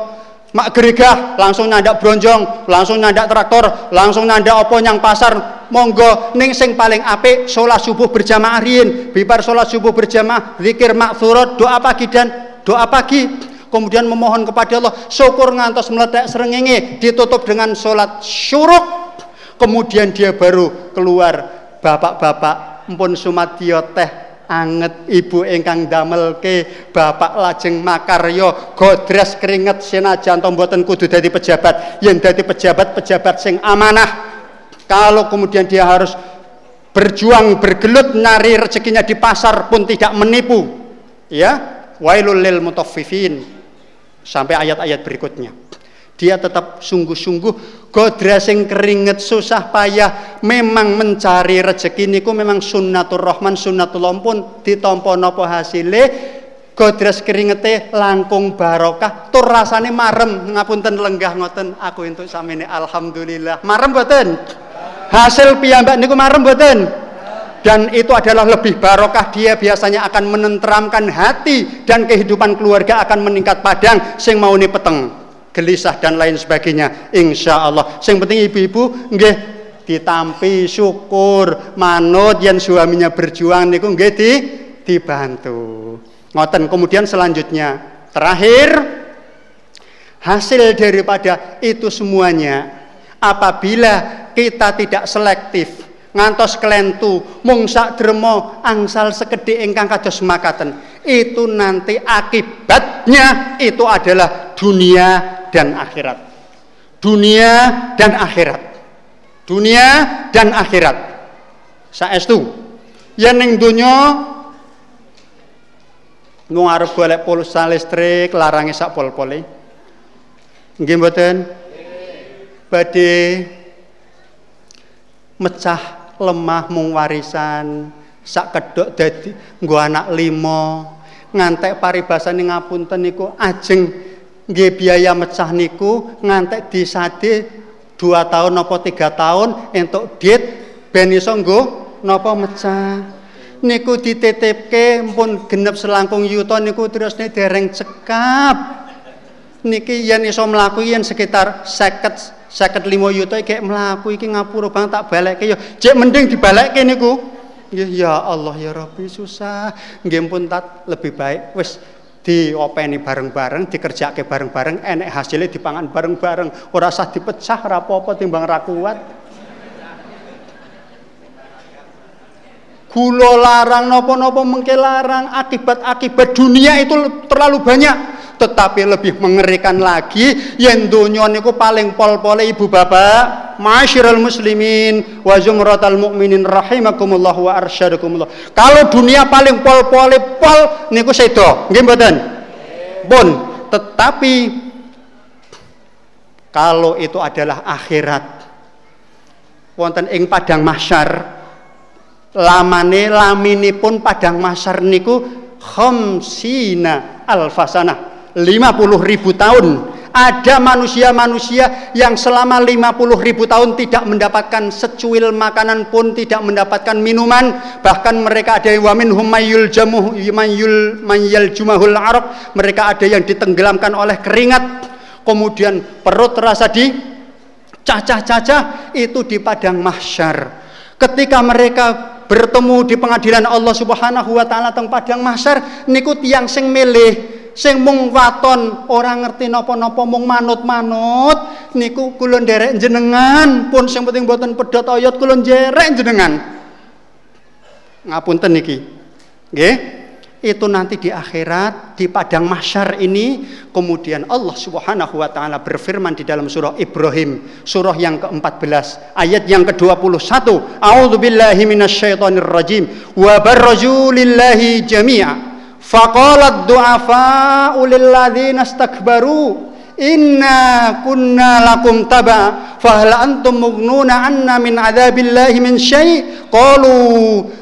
Mak geregah langsung nyandak bronjong, langsung nyandak traktor, langsung nyandak apa nyang pasar. Monggo ning sing paling apik sholat subuh berjamaah riyin. Bibar sholat subuh berjamaah zikir makfurat doa pagi dan doa pagi kemudian memohon kepada Allah syukur ngantos meledak serengenge ditutup dengan sholat syuruk kemudian dia baru keluar bapak-bapak mpun sumadyo teh anget ibu ingkang damelke bapak lajeng makaryo godres keringet senajan to mboten kudu dadi pejabat yen dadi pejabat pejabat sing amanah kalau kemudian dia harus berjuang bergelut nari rezekinya di pasar pun tidak menipu. Ya, wailul lil mutaffifin. Sampai ayat-ayat berikutnya. Dia tetap sungguh-sungguh godrasing keringet susah payah memang mencari rezeki niku memang sunnatur rahman sunnatullah pun ditampa napa hasile. Godres keringete langkung barokah tur rasane marem. Ngapunten lenggah ngoten aku entuk samene alhamdulillah. Marem mboten hasil piyambak niku marem mboten dan itu adalah lebih barokah. Dia biasanya akan menenteramkan hati dan kehidupan keluarga akan meningkat padang. Sing mau nih peteng gelisah dan lain sebagainya. Insya Allah. Sing penting ibu-ibu nggih ditampi syukur. Manut yang suaminya berjuang niku nggih di dibantu. Ngoten. Kemudian selanjutnya terakhir hasil daripada itu semuanya apabila kita tidak selektif ngantos kelentu mung sak dremo angsal sekedhik ingkang kados makaten. Itu nanti akibatnya itu adalah dunia dan akhirat. Dunia dan akhirat. Dunia dan akhirat. Saestu yen ning donya nu arep golek pulsa listrik larange sak pol-pole nggih mboten? Badhe mecah lemah mung warisan. Sak kedok dadi nggo anak limo ngantek paribasane ngapunten niku ajeng nggih biaya mecah niku ngantek disade dua tahun napa tiga tahun entuk dit ben iso nggo napa mecah. Niku dititipke pun genep selangkung yuta niku terus dereng cekap niki yen iso mlaku yen sekitar 50 seket lima yuta kayak melaku iki ngapura bang tak balik ya cek mending dibalik niku. Ya ya Allah ya Rabbi susah. Nggih pun tat lebih baik wis diopeni bareng-bareng dikerjake bareng-bareng enek hasilnya dipangan bareng-bareng. Ora usah dipecah apa-apa timbang ra kuat. Gula larang nopo-nopo mengke larang akibat-akibat dunia itu terlalu banyak tetapi lebih mengerikan lagi yen donya niku paling pol-pole ibu bapak masyiral muslimin wa zumratal mukminin rahimakumullah wa arsyadakumullah kalau dunia paling pol-pole pol niku sedo. Nggih mboten? Pun. Tetapi kalau itu adalah akhirat wonten ing padang mahsyar lamane laminipun padang mahsyar niku khamsina alfasana 50 ribu tahun Ada manusia-manusia yang selama 50 ribu tahun tidak mendapatkan secuil makanan pun, tidak mendapatkan minuman. Bahkan mereka ada yang wamin humayul jamuh mayul mayal jumahul arok. Mereka ada yang ditenggelamkan oleh keringat. Kemudian perut terasa di cacah-cacah itu di padang mahsyar. Ketika mereka bertemu di pengadilan Allah Subhanahu wa taala teng padang mahsyar niku tiyang sing milih sing mung waton ora ngerti napa-napa mung manut-manut niku kula nderek jenengan. Pun sing penting boten pedhot oyot kula nderek jenengan. Ngapunten niki. Nggih. Itu nanti di akhirat di padang mahsyar ini kemudian Allah Subhanahu wa taala berfirman di dalam surah Ibrahim surah yang ke-14 ayat yang ke-21 A'udzubillahi minasyaitonir rajim wa jami'a Faqalat du'afa'u lilladzina istakbaru inna kunna lakum taba fahal antum mughnuna anna min adzabillahi min syai? Qalu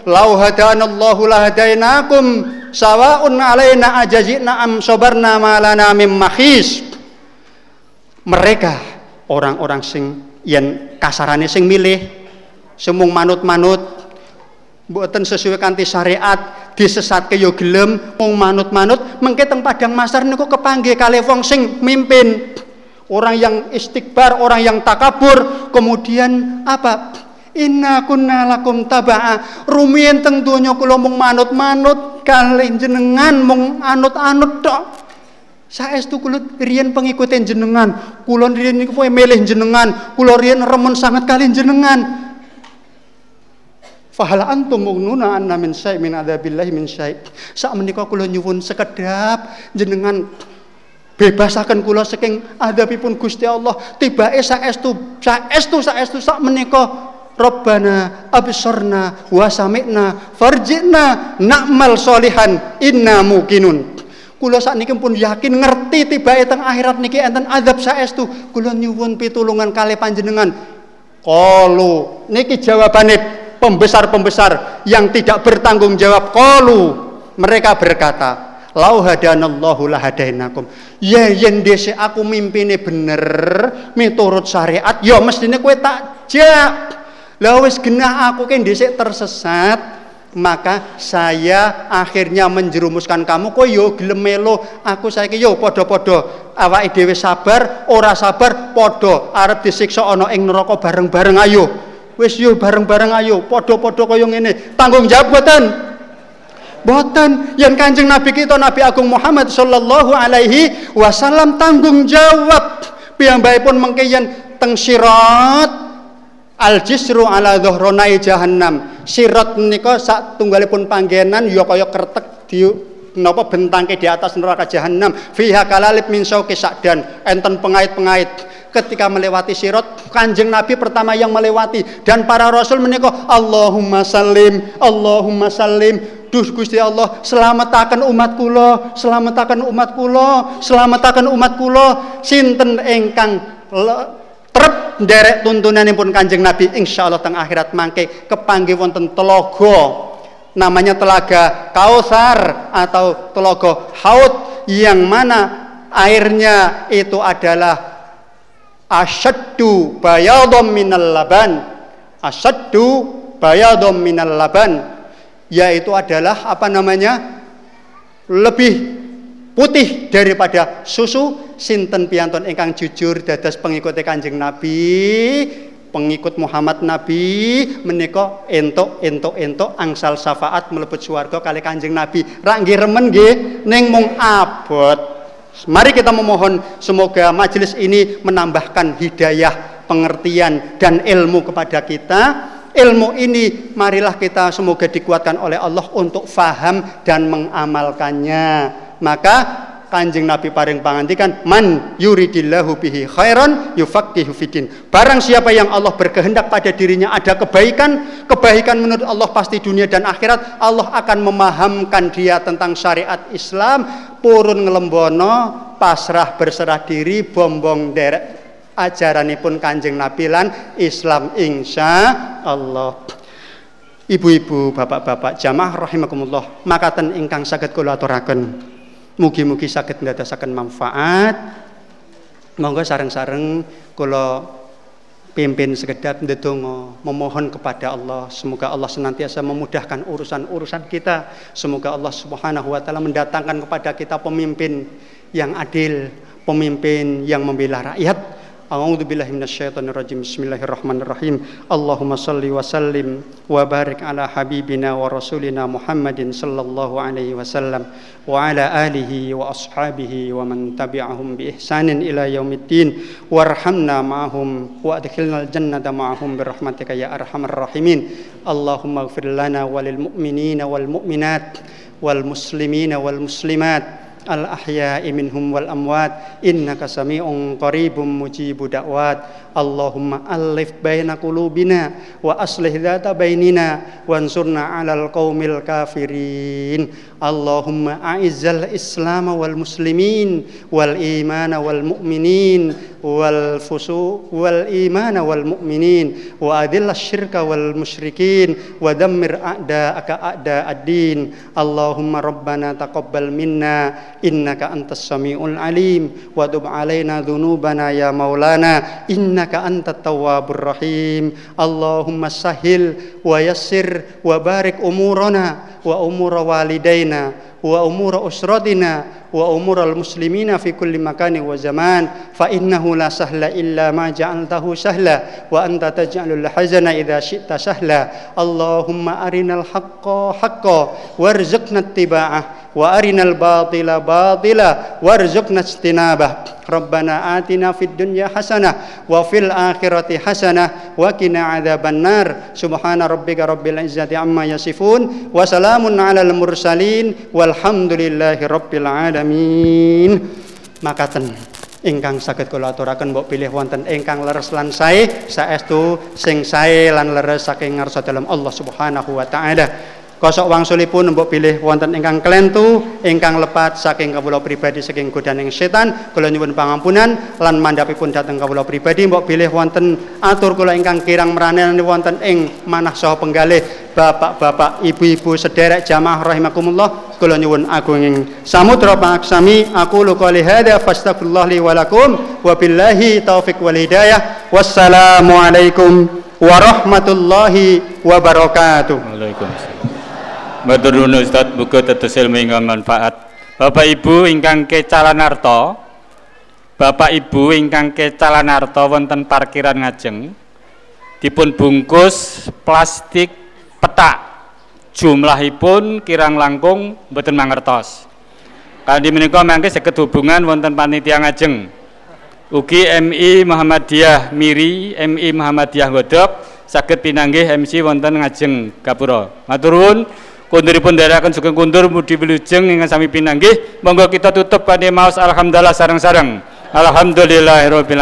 law hadana Allahu lahadainakum sawa'un alaina ajazina am sabarna ma lana min mahis mereka orang-orang sing yen kasarane sing milih semung manut-manut mboten sesuai kanthi syariat disesatke yo gelem wong manut-manut mengke teng padang masar niku kepanggih kalih wong sing mimpin. Orang yang istighbar orang yang takabur kemudian apa? Inna kunna lakum taba'a. Rumiyin teng donya kula mung manut-manut kalih jenengan mung anut-anut tok. Saestu kula riyen pengikutin jenengan? Kula riyen niku milih jenengan. Kula riyen remen sangat kali jenengan Fahal antum mughnuna anna min syai' min adzabillahi min syai'. Sak menika kula nyuwun sekedap jenengan bebasaken kula saking adabipun Gusti Allah. Tibake saestu saestu saestu sak menika Rabbana absorna wa sami'na farji'na na'mal solihan inna mukinun. Kula sakniki pun yakin ngerti tibake teng akhirat niki enten azab saestu. Kula nyuwun pitulungan kalih panjenengan. Qalu niki jawabane pembesar-pembesar yang tidak bertanggung jawab qalu mereka berkata lau hadanallahu lahadainakum. Ya yen dese aku mimpine bener miturut syariat ya mestine kowe tak jak lah wis genah aku kan dhisik tersesat maka saya akhirnya menjerumuskan kamu. Kok yo gelem melo aku saiki yo padha-padha awake dhewe sabar ora sabar padha arep disiksa ana ing neraka bareng-bareng. Ayo Wis yo bareng-bareng ayo, podo-podo kaya ngene. Tanggung jawab boten? Boten. Yang Kanjeng Nabi kita Nabi Agung Muhammad sallallahu alaihi wasallam tanggung jawab. Piyambakipun mengke yen teng sirat al jisru ala dhuhronai jahannam. Sirat menika sak tunggalipun panggenan ya kaya kertek di napa bentangke di atas neraka jahanam fiha kalalib min sauki sakdan enten pengait-pengait ketika melewati sirot kanjeng Nabi pertama yang melewati. Dan para rasul menikah Allahumma salim Allahumma salim. Duh Gusti Allah selamataken umat kula selamataken umat kula selamataken umat kula. Sinten ingkang trep derek tuntunanipun Kanjeng Nabi? Insyaallah teng akhirat mangke kepanggih wonten telaga. Namanya telaga Kausar atau telaga Haud yang mana airnya itu adalah asyaddu bayadom minal laban. Asyaddu bayadom minal laban. Yaitu adalah apa namanya lebih putih daripada susu. Sinten pianton ingkang jujur dados pengikut Kanjeng Nabi pengikut Muhammad Nabi menika entuk entuk entuk angsal syafaat mlebet swarga kali Kanjeng Nabi. Rak nggih remen nggih ning mung abot Mari kita memohon semoga majelis ini menambahkan hidayah, pengertian dan ilmu kepada kita. Ilmu ini marilah kita semoga dikuatkan oleh Allah untuk faham dan mengamalkannya. Maka Kanjeng Nabi paring pangantikan man yuridillahu bihi khairan yufaqihu fidin. Barang siapa yang Allah berkehendak pada dirinya ada kebaikan, kebaikan menurut Allah pasti dunia dan akhirat, Allah akan memahamkan dia tentang syariat Islam, purun ngelembono, pasrah berserah diri, bombong derek ajaranipun Kanjeng Nabi lan Islam insya Allah. Ibu-ibu, bapak-bapak, jamaah rahimakumullah, makaten ingkang saged kula aturaken. Mugi-mugi saged ndadosaken manfaat. Monggo sareng-sareng kula pimpin sekedap ndedonga memohon kepada Allah. Semoga Allah senantiasa memudahkan urusan-urusan kita. Semoga Allah Subhanahu wa taala mendatangkan kepada kita pemimpin yang adil pemimpin yang membela rakyat A'udzu billahi minasyaitonir rajim. Bismillahirrahmanirrahim. Allahumma salli wa sallim wa barik ala habibina wa rasulina Muhammadin sallallahu alaihi wasallam wa ala alihi wa ashabihi wa man tabi'ahum bi ihsanin ila yaumiddin warhamna ma'ahum wa adkhilna al-jannata ma'ahum bi rahmatika ya arhamar rahimin. Allahumma ighfir lana walil mu'minina wal mu'minat wal muslimina wal muslimat al ahya'i minhum wal amwat innaka sami'un qaribum mujibu da'wat. Allahumma alif baina kulubina wa aslih dhata bainina wansurna 'alal kaumil kafirin. Allahumma a'izzal islam wal muslimin wal imana wal mu'minin wal fusu wal imana wal mu'minin wa adillah syirka wal musyrikin wa dammir a'da'aka a'da ad-din Allahumma rabbana taqabbal minna innaka antas samiul alim wa tub alaina dhunubana ya maulana inna إنك أنت التواب الرحيم. اللهم سهل ويسر وبارك أمورنا وأمور والدينا وأمور أسرتنا وأمور المسلمين في كل مكان وزمان. فإنه لا سهل إلا ما جعلته سهلا وأنت تجعل الحزن إذا شئت سهلا. اللهم أرنا الحق حقا وارزقنا اتباعه. wa arinal batila batila warzuqna istinabah rabbana atina fid dunya hasanah wa fil akhirati hasanah wa qina adzabannar subhana rabbika rabbil izzati amma yasifun wa salamun alal mursalin walhamdulillahi rabbil alamin. Makaten. Ingkang saged kula aturaken mbok pilih wonten ingkang leres lan sae saestu sing sae lan leres saking ngarsa dalam Allah Subhanahu wa taala. Kosok wangsulipun mbok pilih wonten ingkang kelentu, ingkang lepat saking kawula pribadi saking godaning setan, kula nyuwun pangampunan lan mandhapipun dhateng kawula pribadi mbok pilih wonten atur kula ingkang kirang meranen wonten ing manah saha penggalih bapak-bapak, ibu-ibu sederek jamaah rahimakumullah kula nyuwun agunging samudra paksami aku lu qouli hadza fastaghfirullah li wa lakum wa billahi taufik wal hidayah wassalamu alaikum warahmatullahi wabarakatuh. Waalaikumsalam. Matur nuwun Ustaz, muga tetes ilmu ingkang manfaat. Bapak Ibu ingkang kecalanarta, Bapak Ibu ingkang kecalanarta wonten parkiran ngajeng dipun bungkus plastik petak. Jumlahipun kirang langkung mboten mangertos. Kanthi menika mangke saged hubungan wonten panitia ngajeng. Ugi MI Muhammadiyah Miri, MI Muhammadiyah Godok saged pinanggih MC wonten ngajeng Gapura. Matur nuwun. Kunduripun dherekaken sugeng kundur mudi wilujeng ingkang sami pinanggih. Monggo kita tutup kanthi maos alhamdulillah sareng-sareng. Alhamdulillahirabbil